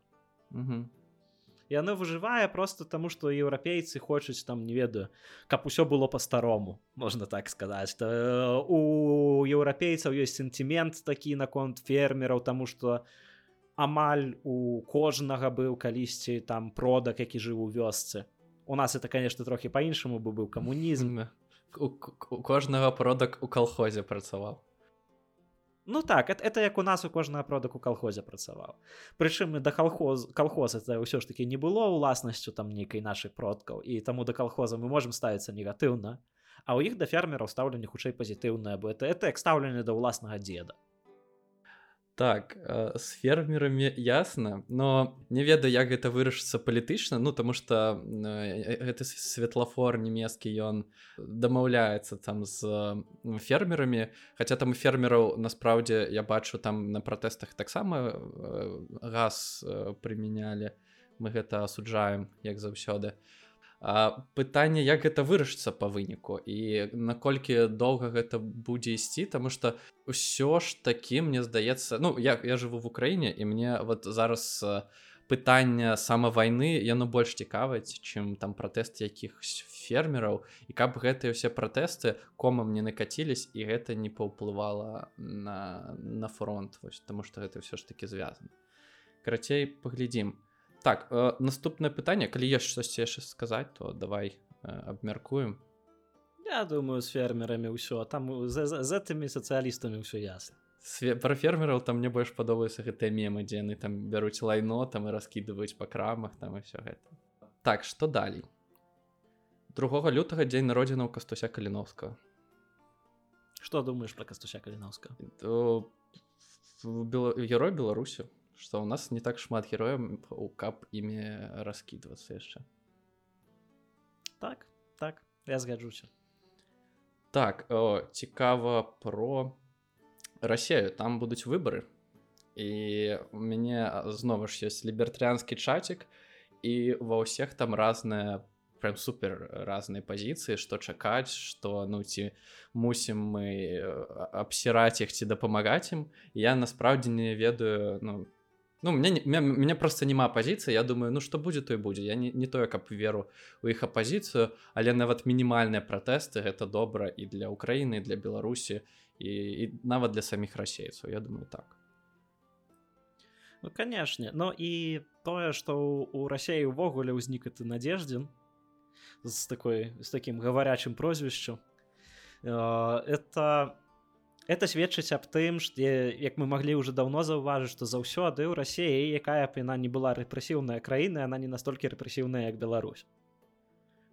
яно выжывае просто таму што еўрапейцы хочуць там не ведаю каб усё было па-старому можна так сказаць. То у еўрапейцаў ёсць сентимент такі наконт фермераў таму што амаль у кожнага быў калісьці там продак які жыў у вёсцы. У нас это конечно трохі по-іншаму бы быў камунізм у, у кожнага продак у калхозе працаваў Ну так это, это як у нас у кожнага продак у калхозе працаваў прычым да калхоз калхоз это ўсё ж таки не было уласнасцю там нейкай нашай продкаў і таму да калхоза мы можемм ставіцца негатыўна а ў іх да фермераў стаўленне хутчэй пазітыўнае бо это это як стаўленне да ўласнага дзеда так э, с фермерамі ясна но не ведаю як гэта вырашыцца палітычна ну тому что э, гэты светлафор нямецкі ён дамаўляецца там з фермерамі хаця там фермераў насправдзе я бачу там на пратэстах таксама э, газ прымянялі мы гэта асуджаем як заўсёды А, пытанне як гэта вырашыцца па выніку і наколькі доўга гэта будзе ісці тому что ўсё ж такі мне здаецца ну як я жыву в Украіне і мне вот зараз пытання сама вайны яно больш цікаваць чым там пратэст якіх фермераў. І каб гэтыя ўсе пратэсты комам не накацілись і гэта не паўплывала на на фронт вось тому что гэта ўсё ж таки звязана. Карацей паглядзім так э, наступнае пытанне калі ёсць штосьці яшчэ сказаць то давай э, абмяркуем Я думаю з фермерамі ўсё там з, з, з гэтымі сацыялістамі ўсё ясна пра фермераў там мне больш падобаюцца гэтыя мемы дзе яны там бяруць лайно там і раскідваюць па крамах там і все гэта так што далей другога лютага дзень народзіна ў кастуся каліновска что думаешь про кастуся каліновска герой беларусю что у нас не так шмат героем у кап імі раскидываться яшчэ так так я згаджуся так о, цікава про Россию. Там будуць выборы і у мяне знову ж ёсць лібертарыанскі чатик і ва ўсіх там разная прям супер разныя пазіцыі што чакаць што ну ці мусім мы абсіраць іх ці дапамагаць ім я насправдзе не ведаю ну Ну мне мне просто няма пазіцыі Я думаю ну что будзе той будзе я не, не тое каб веру у іх апозіцыю але нават мінімальныя пратэсты гэта добра і для Украіны для Беларусі і, і нават для саміх расейцаў Я думаю так. Ну канешне но і тое што у рассеі увогуле ўзнік ты надеждзін з такой з таким гаварячым прозвішчу э, это это сведчыць аб тым што як мы маглі уже давно заўважыць што заўсёды ў рассіі якая б яна не была рэпрэсіўная краіна она не настолькі рэпрэсіўная як Беларусь.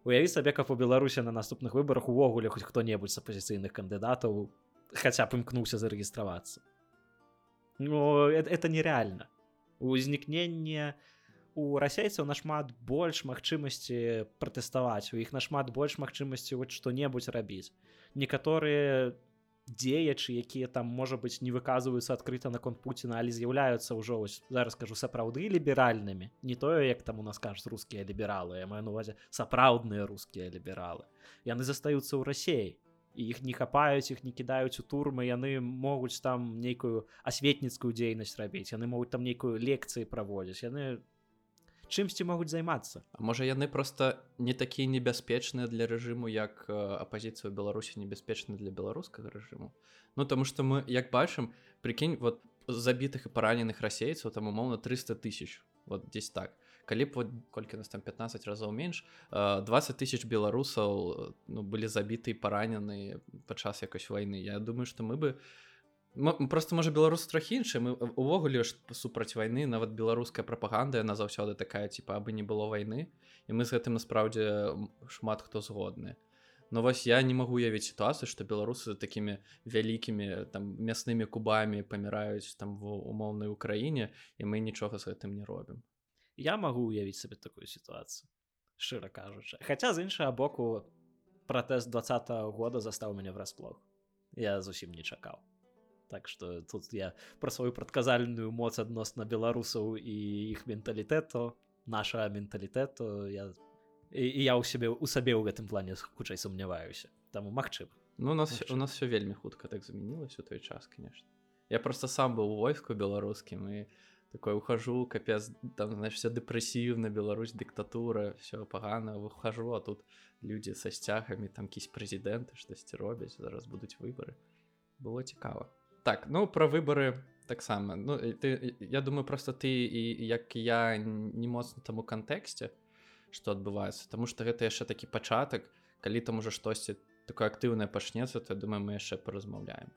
Уяві сабе каб у беларусі на наступных выбарах увогуле хоць хто-небудзь з апозіцыйных кандыдатаў хаця б імкнуўся зарэгістравацца Ну это, нереальна узнікненне у расейцаў нашмат больш магчымасці пратэставаць у іх нашмат больш магчымасці вот што-небудзь рабіць некаторыя дзеячы якія там можа быць не выказваюцца адкрыта наконт Пуціна але з'яўляюцца ўжо вось зараз скажу сапраўды ліберальнымі. Не тое як там у нас кажуць рускія лібералы я маю увазе сапраўдныя рускія лібералы. Яны застаюцца ў рассеі іх не хапаюць іх не кідаюць у турмы яны могуць там нейкую асветніцкую дзейнасць рабіць яны могуць там нейкую лекцыі праводзіць яны чымсьці могуць займацца А можа яны просто не такія небяспечныя для рэжыму як апозіцыю беларусі небяспечна для беларускага рэжыму Ну таму что мы як бачым прикінь вот забітых і параненых расейцаў там умоўна 300 тысяч вот здесь так. Калі б вот колькі нас там 15 разоў менш 20 тысяч беларусаў ну былі забіты паранены падчас якось войны Я думаю что мы бы просто можа беларус трохі іншы мы увогуле ж супраць вайны нават беларуская прапаганда яна заўсёды такая типа абы не было вайны і мы з гэтым насправдзе шмат хто згодны но вось я не магу уявіць сітуацыю што беларусы такімі вялікімі там мяснымі кубамі паміраюць там в умоўнай украіне і мы нічога з гэтым не робім я магу уявіць сабе такую сітуацыю шчыра кажучы хаця з іншага боку пратэст два -го года застаў мяне врасплох. Я зусім не чакаў так что тут я про сваю прадказальную моц адносна беларусаў і іх менталітэту наша менталітэту я і я ў сябе у сабе ў гэтым плане хутчэй сумняваюся таму магчым ну у нас Магчым. у нас все вельмі хутка так змянілася у той час конечно. Я просто сам быў войску беларускім і такой ухожу капец там знаешь все дэпрэсіўна Беларусь дыктатура все пагана выхожу а тут людзі са сцягамі там кісь прэзідэнты штосьці робяць зараз будуць выборы. Было цікава так ну про выборы таксама ну ты я думаю просто ты і як я не моцна таму кантэксце что адбываецца тому что гэта яшчэ такі пачатак калі там уже штосьці такое актыўнае пачнецца то думаю мы яшчэ паразмаўляем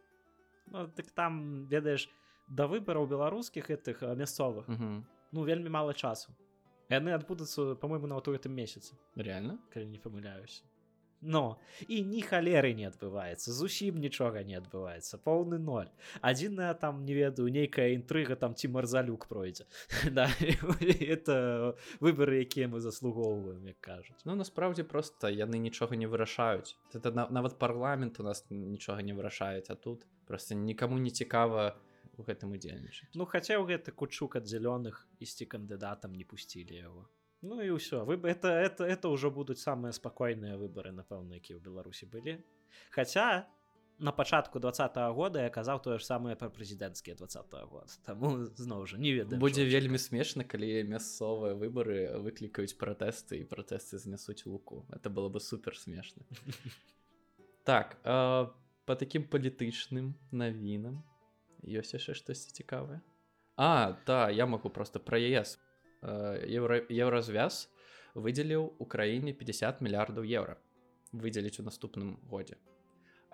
ну, так там ведаеш да выбараў беларускіх гэтых мясцовых ну вельмі мала часу. Яны адбудуцца по-мойму на ў гэтым месяцы реально? Калі не памыляюся но і ні халеры не адбываецца зусім нічога не адбываецца поўны ноль. Адзіная там не ведаю нейкая інтрыга там ці марзалюк пройдзе. Да, это выборы якія мы заслугоўваем як кажуць. Ну насправдзе просто яны нічога не вырашаюць. Это нават парламент у нас нічога не вырашаюць а тут просто никому не цікава у гэтым удзельнічаць. Ну хаця ў гэты кучук ад зялёных ісці кандыдатам не пусцілі яго Ну і ўсё вы это это это ўжо будуць самыя спакойныя выбары напэўна якія ў беларусі былі хаця на пачатку двадцатого года я казаў тое ж самае пра прэзідэнцкія двадцатого год таму зноў жа не ведаю будзе вельмі смешна калі мясцовыя выбары выклікаюць пратэсты і пратэсты знясуць луку. Это было бы супер смешна так э, по таким палітычным навінам ёсць яшчэ штосьці цікавае А да я магу просто пра ЕС еўра еўразвяз выдзеліў украіне 50 мільярдаў еўра выдзеліць у наступным годзе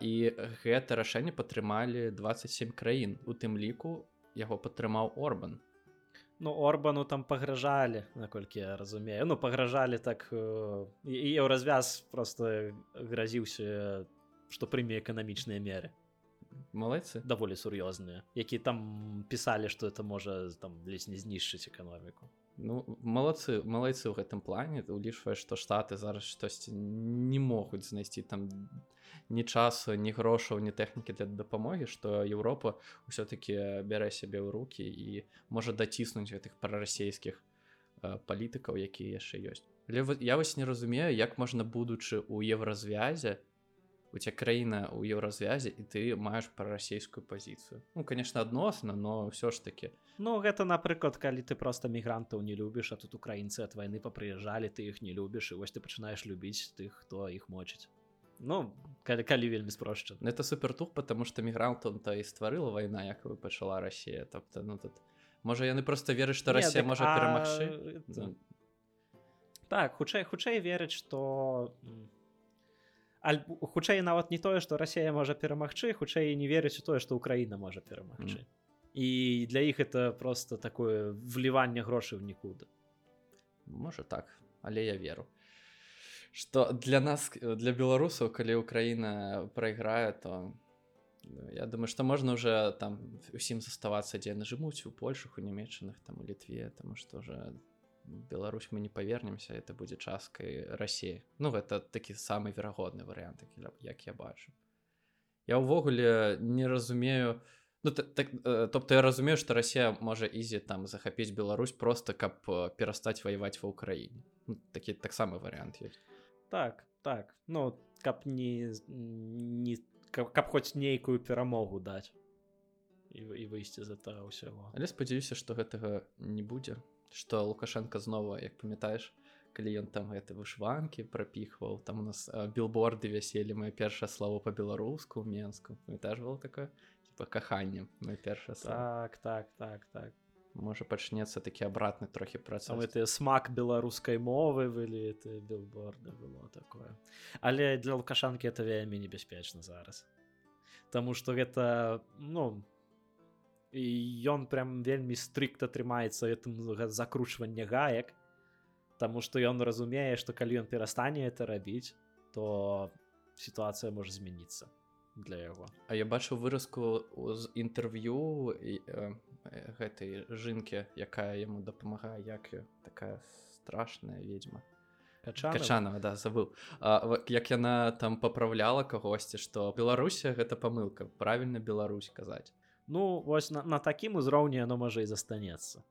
і гэта рашэнне падтрымалі 27 краін у тым ліку яго падтрымаў орбан. Ну орбану там пагражалі наколькі я разумею. Ну пагражалі так і еўразвяз просто гразіўся што прыме эканамічныя меры. Малайцы даволі сур'ёзныя які там пісалі што это можа там ледзь не знішчыць эканоміку Ну малацы малайцы ў гэтым плане улічвае што штаты зараз штосьці не могуць знайсці там ні часу ні грошаў ні тэхнікі для дапамогі што Еўропа ўсё-таки бярэ сябе ў руки і можа даціснуць гэтых прарасійскіх палітыкаў якія яшчэ ёсць. Але я вось не разумею як можна будучы ў еўразвязе у тебя краіна ў еўразвязе і ты маеш прарасійскую пазіцыю ну конечно адносна но ўсё ж таки. Ну гэта напрыклад калі ты просто мігрантаў не любіш а тут украінцы ад вайны папрыязджалі ты іх не любіш і вось ты пачынаеш любіць тых хто іх мочыць Ну калі калі вельмі спрошча ну, это супертух потому что мігрантам то і стварыла вайна як вы пачала Росія тобто ну тут. Можа яны просто верыць што Росія можа перамагчы а... ну... так хутчэй хутчэй верыць что альбо хутчэй нават не тое што Росія можа перамагчы хутчэй не верыць у тое што Украіна можа перамагчы. Mm. і для іх это просто такое вліванне грошай в нікуды. Можа так але я веру. Что для нас для беларусаў калі Украіна прайграе то я думаю что можна уже там усім заставацца дзе нажымуць у польшах у нямецчынах там у літве тому что уже Беларусь мы не павернемся это будзе часткай рассеі Ну гэта такі самы верагодны варыянт як я бачу. Я ўвогуле не разумею ну, так, тобто я разумею што Росія можа ізі там захапіць Беларусь просто каб перастаць ваяваць ва ўкраіне ну, такі таксама варыянт ёсць так так. Ну каб не не каб, каб хоць нейкую перамогу даць і, і выйсці за та ўсяго але спадзяюся што гэтага не будзе что лукашенко знова як памятаеш калі ён там гэты вышванкі прапіхваў там у нас билборды вяселі мое першае слово по-беларуску менску памятаеш было такое? Типа каханне мое першае так так так так. Можа пачнецца такі абратны трохі працам ты смак беларускай мовы былі ты билборды было такое. Але для лукашанкі это вельмі небяспечна зараз. Таму что гэта ну і ён прям вельмі стрыкта трымаецца этим закручванне гаек Таму што ён разумее што калі ён перастане это рабіць то сітуацыя можа змяніцца для яго. А я бачу выразку з інтэрв'ю э, гэтай жынкі якая яму дапамагае як такая страшная ведьма. Качанова? Да забыл а, як яна там папраўляла кагосьці што беларусія гэта памылка правільна Беларусь казаць ну вось на, на такім узроўні оно можа і застанецца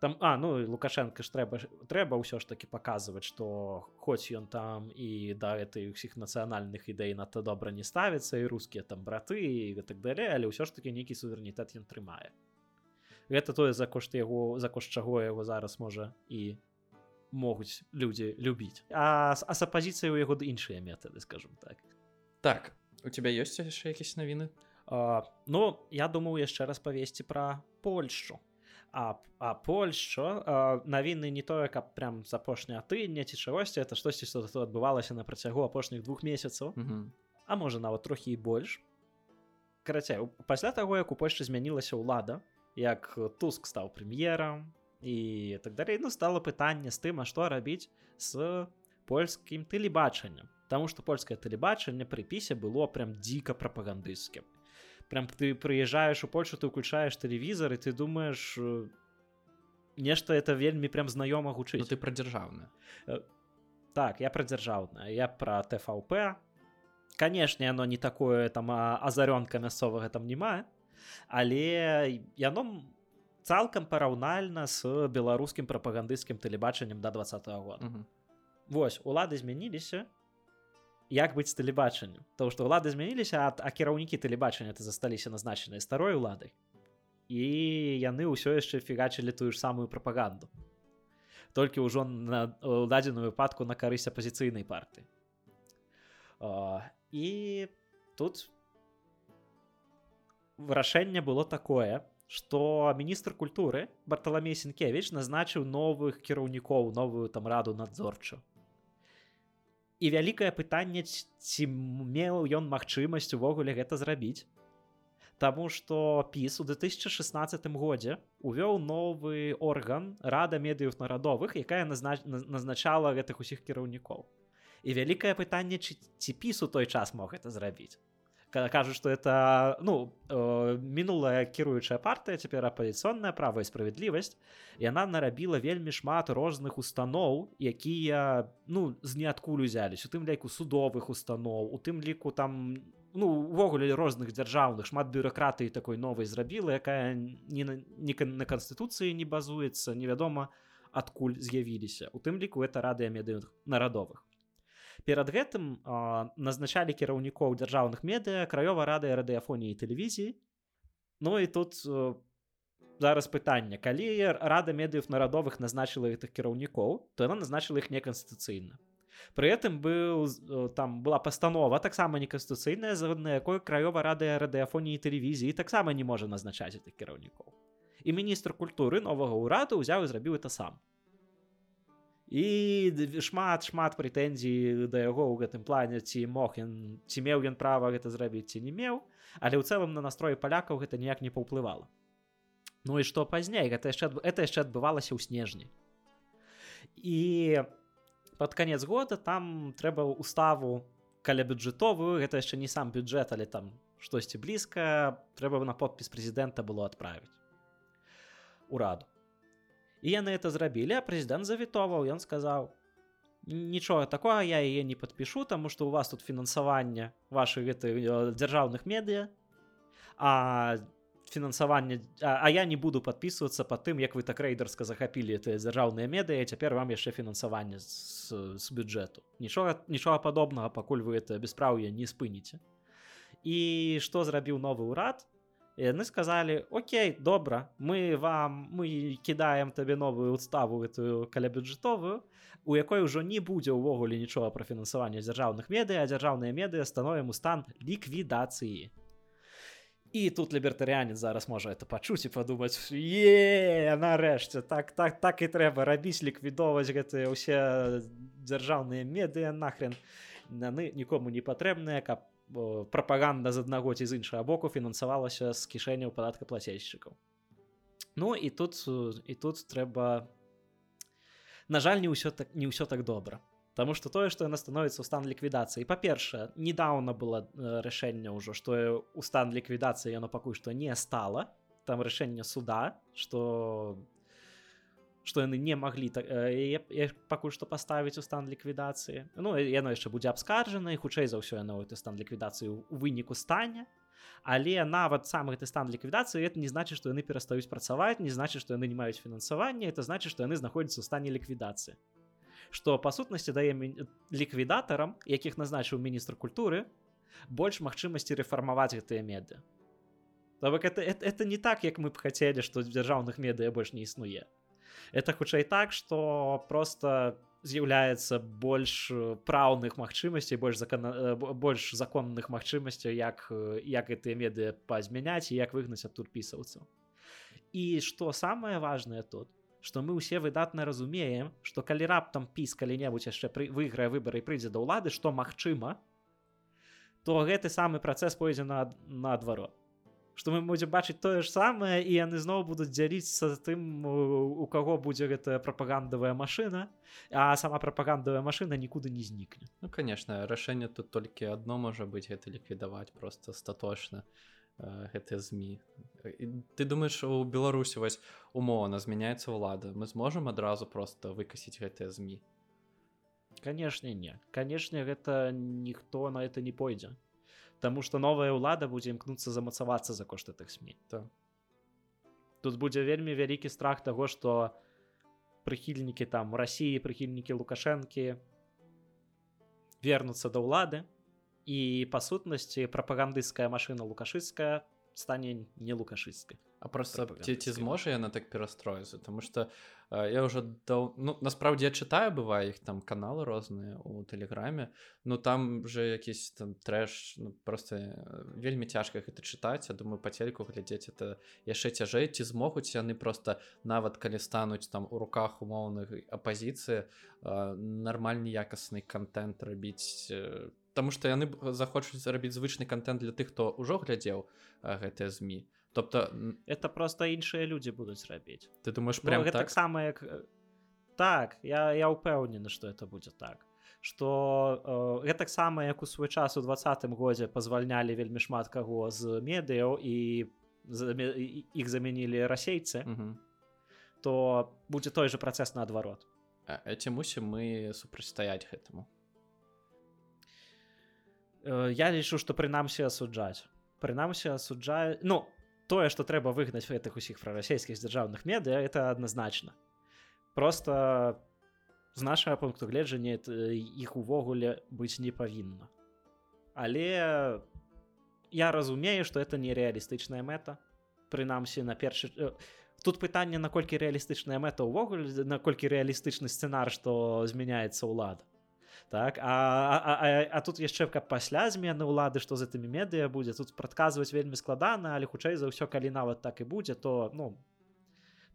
там а ну лукашенко ж трэба трэба ўсё ж таки паказваць что хоць ён там і да этой усіх нацыянальных ідэй надта добра не ставіцца і рускія там браты і так далей але ўсё ж таки нейкі суверэнітэт ён трымае гэта тое за кошт яго за кошт чаго яго зараз можа і могуць людзі любіць. А а с апозіцыяй у яго іншыя метады скажем так. Так. У тебя ёсць яшчэ якісь навіны Ну я думаў яшчэ раз павесці пра Польшу. А, а Польшу навіны не тое, каб прям з апошняя тыдня ці чагосьці это штосьці што тут адбывалася на працягу апошніх двух месяцаў. Mm -hmm. А можа нават трохі і больш. Карацей пасля таго, як у Польшчы змянілася ўлада, як туск стаў прэм'ерам і так далей ну стало пытанне з тым, а што рабіць з польскім тэлебачаннем. Таму што польскае тэлебачанне пры пісе было прям дзіка прапагандысцкім прям ты прыязджаешь у польшу ты уключаешь тэлевізор і ты думаешь э, нешта это вельмі прям знаёма гучыць ну, ты пра дзяржаўна э, так я пра дзяржаўна я пра твп канешне оно не такое там азарёнка мясцовага там не мае але яно цалкам параўнальна з беларускім прапагандысцкім тэлебачаннем да два -го года. Мгм. Вось улады змяніліся як быць з тэлебачаннем то што ўлады змяніліся а, а кіраўнікі тэлебачання ты засталіся назначаныя старой уладай і яны ўсё яшчэ фігачылі тую ж самую прапаганду толькі ўжо на дадзеную выпадку на карысць апозіцыйнай парты і тут вырашэнне было такое что міністр культуры барталамей сенкевич назначыў новых кіраўнікоў новую там раду надзорчу і вялікае пытанне ці- меў ён магчымасць увогуле гэта зрабіць. Таму што піс у 2016 годзе увёў новы орган рада медыяў нарадовых якая назна- наз- назначала гэтых усіх кіраўнікоў. І вялікае пытанне ці, ці піс у той час мог гэта зрабіць Ка- кажуць что это ну э, мінулая кіруючая партыя цяпер апазіцыйная права і справядлівасць яна нарабіла вельмі шмат розных устаноў якія ну з ніадкуль узялись. У тым ліку судовых устаноў у тым ліку там ну увогуле розных дзяржаўных шмат бюракратыі такой новай зрабіла якая не на, не кан- на канстытуцыі не базуецца невядома адкуль з'явіліся. У тым ліку это радыя медыа нарадовых перад гэтым а, назначалі кіраўнікоў дзяржаўных медыа краёва рада радыяфоніі і тэлевізіі. Ну і тут э, зараз пытанне. Калі рада медыяў нарадовых назначыла гэтых кіраўнікоў то яна назначыла іх неканстытуцыйна. Пры гэтым быў там была пастанова таксама неканстытуцыйная згодна якой краёва рада радыяфоніі і тэлевізіі таксама не можа назначаць гэтых кіраўнікоў. І міністр культуры новага ўраду ўзяў і зрабіў это сам і шмат шмат прэтэнзій да яго ў гэтым плане ці мог ён ці меў ён права гэта зрабіць ці не меў. Але ў цэлым на настрой палякаў гэта ніяк не паўплывала. Ну і што пазней гэта яшчэ это яшчэ адбывалася ў снежні. І под конец года там трэба уставу каля бюджэтовую гэта яшчэ не сам бюджэт але там штосьці блізка трэба на подпіс прэзідэнта было адправіць. Ураду і яны это зрабілі а прэзідэнт завітоваў ён сказаў нічога такое я яе не падпішу таму што у вас тут фінансаванне вашых гэты э, дзяржаўных медыа а фінансаванне а, а я не буду подписываться по тым як вы так рэйдарска захапілі это дзяржаўныя медыа цяпер вам яшчэ фінансаванне з, з бюджэту. Нічога нічога падобнага пакуль вы это беспраўе не спыніце і што зрабіў новы ўрад яны сказалі Окей добра мы вам мы кідаем табе новую уставу гэтую каля бюджэтовую у якой ужо не будзе ўвогуле нічога пра фінансаванне дзяржаўных медыа а дзяржаўныя медыа становім у стан ліквідацыі і тут лібертарыянец зараз можа это пачуць і падумаць е нарэшце так так так і трэба рабіць ліквідоўваць гэтыя ўсе дзяржаўныя медыа нахрен. Яны нікому не патрэбныя каб прапаганда з аднаго ці з іншага боку фінансавалася з кішэняў падаткаплацельшчыкаў. Ну і тут э, і тут трэба на жаль не ўсё так не ўсё так добра. Таму што тое што яна становіцца ў стан ліквідацыі. Па-першае недаўна было э, рашэнне ўжо што у стан ліквідацыі яно пакуль што не стала. Там рашэнне суда што што яны не маглі так, э, яе пакуль што паставіць у стан ліквідацыі Ну яно яшчэ будзе абскарджана і хутчэй за ўсё яно гэты стан ліквідацыі у выніку стане. Але нават сам гэты стан ліквідацыі это не значыць што яны перастаюць працаваць не значыць што яны не маюць фінансавання это значыць што яны знаходзяцца ў стане ліквідацыі што па сутнасці дае ліквідатарам якіх назначыў міністр культуры больш магчымасці рэфармаваць гэтыя меды То бок это, это, это не так як мы б хацелі што дзяржаўных медыа больш не існуе это хутчэй так что просто з'яўляецца больш э, праўных магчымасцей больш закон больш законных магчымасцяў як э, як гэтыя медыа пазмяняць і як выгнаць адтуль пісаўцаў. І што самае важное тут што мы ўсе выдатна разумеем што калі раптам піс калі-небудзь яшчэ пры выйграе выбары і прыйдзе да ўлады што магчыма то гэты самы працэс пойдзе на наадварот што мы будзем бачыць тое ж самае і яны зноў будуць дзяліцца тым у каго будзе гэтая прапагандавая машына а сама прапагандавая машына нікуды не знікне Ну конечно рашэнне тут толькі адно можа быць гэта ліквідаваць просто статочна э, гэтыя змі І ты думаеш у беларусі вось умоўна змяняецца ўлада мы зможам адразу просто выкасіць гэтыя змі канешне не канешне гэта ніхто на это не пойдзе Таму што новая ўлада будзе імкнуцца замацавацца за кошт гэтых сМ Так. тут будзе вельмі вялікі страх таго што прыхільнікі там рассіі прыхільнікі лукашэнкі вернуцца да ўлады і па сутнасці прапагандысцкая машына лукашыцкая стане не лукашыцкай А просто ці, ці зможа яна так перастроіцца тому что э, я уже даў ну насправді я чытаю бывае іх там каналы розныя у тэлеграме ну там же якісь там трэш ну, просто э, вельмі цяжка гэта чытаць Я думаю па цельку глядзець это яшчэ цяжэй ці змогуць яны просто нават калі стануць там у руках умоўных апозіцыі э, нармальны якасны контент рабіць там Таму што яны захочуць зарабіць звычны контент для тых, хто ўжо глядзеў гэтыя змі. Тобто это просто іншыя людзі будуць рабіць. Ты думаеш прям ну, так сама як так я, я ўпэўнены, што это будзе так. Што э, таксама як у свой час у двадцатым годзе пазвальнялі вельмі шмат каго з медыяў і іх замянілі расейцы, то будзе той же працэс наадварот. Эці мусім мы супрацьстаяць гэтаму. Э, я лічу што прынамсі асуджаць прынамсі асуджаю ну тое што трэба выгнаць гэтых усіх прарасійскіх дзяржаўных медыа это адназначна просто з нашага пункту гледжання іх увогуле быць не павінна але я разумею што это нереалістычная мэта прынамсі на першы э, тут пытанне наколькі рэалістычная мэта ўвогуле наколькі рэалістычны сцэнар што змяняецца ўлада так а, а, а, а тут яшчэ каб пасля змены ўлады што з гэтымі медыа будзе тут прадказваць вельмі складана але хутчэй за ўсё калі нават так і будзе то ну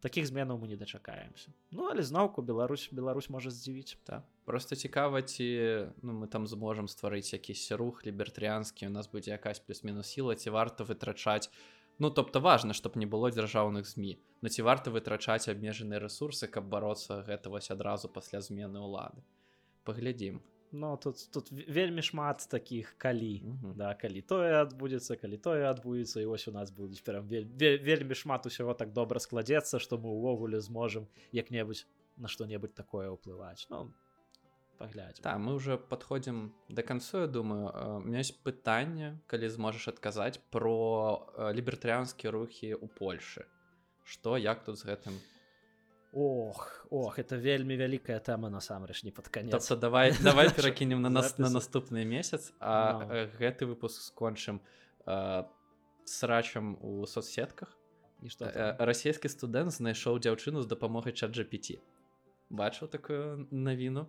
таких зменаў мы не дачакаемся. Ну але зноўку Беларусь Беларусь можа здзівіць. Так. Просто цікава ці ну мы там зможам стварыць якісь рух лібертарыанскі у нас будзе якась плюс-мінус сіла ці варта вытрачаць ну тобто важна чтоб не было дзяржаўных змі но ці варта вытрачаць абмежаныя ресурсы каб бароцца гэта вось адразу пасля змены ўлады паглядзім но тут тут вельмі шмат таких калі mm -hmm. да калі тое адбудзецца калі тое адбудзецца і вось у нас будуць прям вель, вель, вельмі шмат усяго так добра складзецца што мы ўвогуле зможам як-небудзь на што-небудзь такое ўплываць ну паглядзь да мы уже подходзім до канцу я думаю. У меня есть пытанне калі зможаш адказаць про лібертарыянскія рухі у Польшы что як тут з гэтым Ох ох это вельмі вялікая тэма насамрэч не пад канец тобто, давай давай перакінем на нас на наступны месяц а no. Ну. гэты выпуск скончым срачам у соцсетках. І што расійскі студэнт знайшоў дзяўчыну з дапамогай чат GPT бачыў такую навіну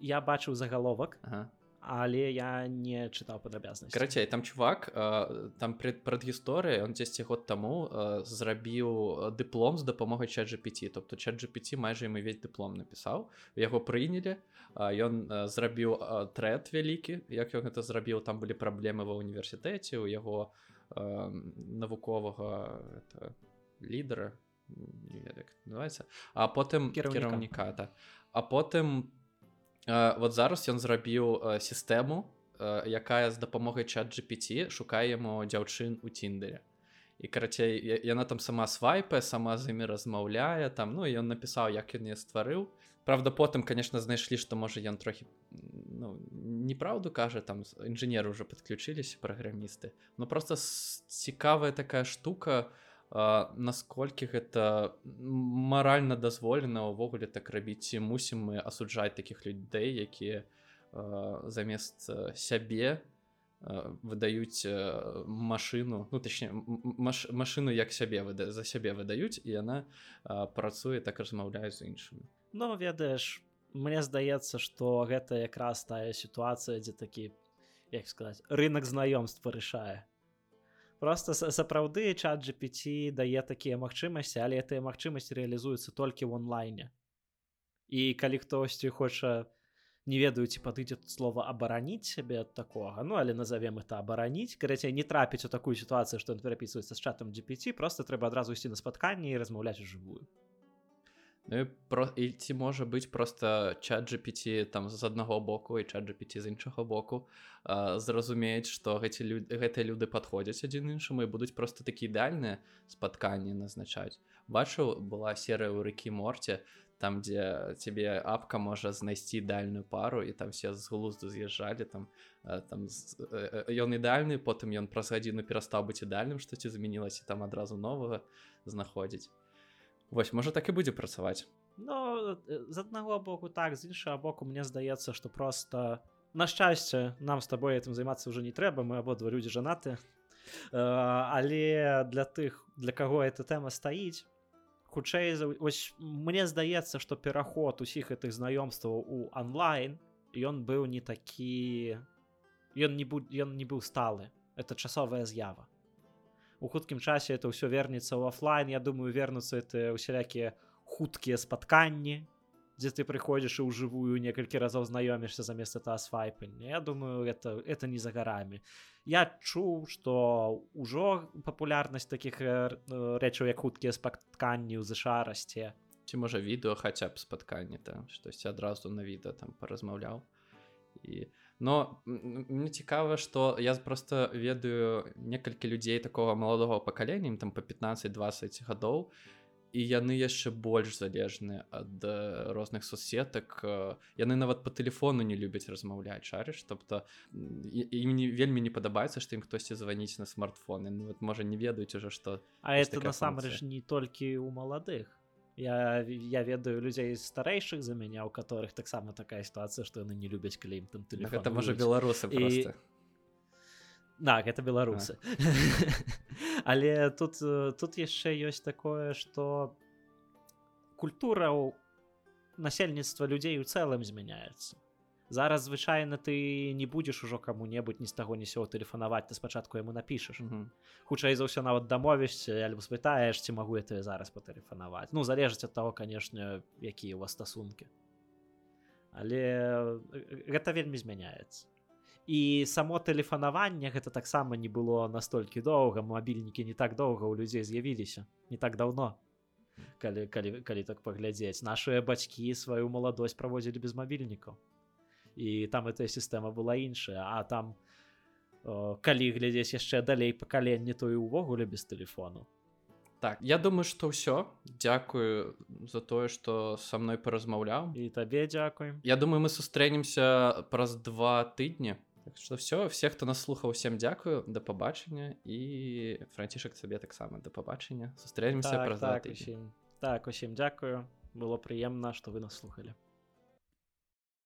я бачыў загаловак ага але я не чытаў падрабязнасць карацей там чувак э, там пред прадгісторыя он 10 год таму э, зрабіў дыплом з дапамогай чат GPT тобто чат GPT майже ім увесь дыплом напісаў яго прынялі ён зрабіў трэд вялікі як ён гэта зрабіў там былі праблемы ва універсітэце у яго э, навуковага лідара называется а потым кіраўніка. та а потым по вот зараз ён зрабіў сістэму якая з дапамогай чат GPT шукае яму дзяўчын у тиндере і карацей яна там сама свайпае сама з імі размаўляе там ну ён напісаў як ён не стварыў. Правда потым конечно знайшлі што можа ён трохі ну, неправду кажа там інжынеры уже подключились праграмісты. Ну просто цікавая такая штука у насколькі гэта маральна дазволена ўвогуле так рабіць ці мусім мы асуджаць такіх людзей якія замест сябе выдаюць машыну ну точнее маш, машыну як сябе выда за сябе выдаюць і яна працуе так размаўляе з іншымі Ну ведаеш мне здаецца што гэта якраз тая сітуацыя дзе такі як сказаць рынок знаёмств вырашае просто сапраўды чат GPT дае такія магчымасці але гэтыя магчымасці рэалізуюцца толькі в онлайне. І калі хтосьці хоча не ведаю ці падыдзе слова абараніць сябе ад такога ну але назовем это абараніць карацей не трапіць у такую сітуацыю што ён перапісваецца з чатам GPT просто трэба адразу ісці на спатканне і размаўляць жывую Ну, і про і ці можа быць просто чат GPT там з аднаго боку і чат GPT з іншага боку зразумеюць што гэці лю... гэтыя люди падходзяць адзін іншаму і будуць просто такі ідэальныя спатканні назначаць бачыў была серыя ў рэкі морце там дзе цябе апка можа знайсці ідальную пару і там все з глузду з'язджалі там там ён ідальны потым ён праз гадзіну перастаў быць ідальным што ці змянілася там адразу новага знаходзіць Вось можа так і будзе працаваць. Ну з аднаго боку так з іншага боку мне здаецца што просто на шчасце нам з табой этим займацца ўжо не трэба мы абодва людзі жанаты. Але для тых для каго эта тэма стаіць хутчэй мне здаецца што пераход усіх гэтых знаёмстваў у онлайн ён быў не такі ён не будь ён не быў сталы. Это часовая з'ява у хуткім часе это ўсё вернецца ў офлайн я думаю вернуцца это усялякія хуткія спатканні дзе ты прыходзіш і ўжывую некалькі разоў знаёмішся замест это асвайпання я думаю это это не за гарамі я чуў что ўжо папулярнасць таких рэчаў як хуткія спатканні ў ЗША расце. Ці можа відэо хаця б спатканне там штосьці адразу на відэа там паразмаўляў. І но мне цікава что я просто ведаю некалькі людзей такого маладога пакалення там по 15-20 гадоў і яны яшчэ больш залежныя ад розных соцсетак. Яны нават по телефону не любяць размаўляць шарыш? Тобто ім не вельмі не падабаецца што ім хтосьці званіць на смартфоны ну вот можа не ведаюць уже что а это насамрэч не толькі у маладых я я ведаю людзей старэйшых за мяне у которых таксама такая сітуацыя што яны не любяць калі ім там телефон это можа беларусы і... так это беларусы але тут тут яшчэ ёсць такое что культура у насельніцтва людзей у цэлым змяняецца зараз звычайна ты не будзеш ужо каму-небудзь ні з таго ні сёго тэлефанаваць ты спачатку яму напішаш. Mm -hmm. хутчэй за ўсё нават дамовішся альбо спытаеш ці магу ты зараз патэлефанаваць. Ну залежыць ад таго канешне якія у вас стасункі. Але гэта вельмі змяняецца. І само тэлефанаванне гэта таксама не было настолькі доўга мабільнікі не так доўга ў людзей з'явіліся не так даўно калі калі калі так паглядзець. Нашыя бацькі сваю маладосць праводзілі без мабільнікаў і там эта сістэма была іншая а там о, калі глядзець яшчэ далей пакаленне то і увогуле без телефону так я думаю что ўсё. Дзякую за тое что со мной паразмаўляў. І табе дзякуй я думаю мы сустрэнемся праз два тыдні. Так что все все хто нас слухаў всем дзякую. Да пабачання. І францішак сабе таксама. Да пабачання. Сустрэнемся так, праз так, усім. Так усім дзякую. Было прыемна что вы нас слухали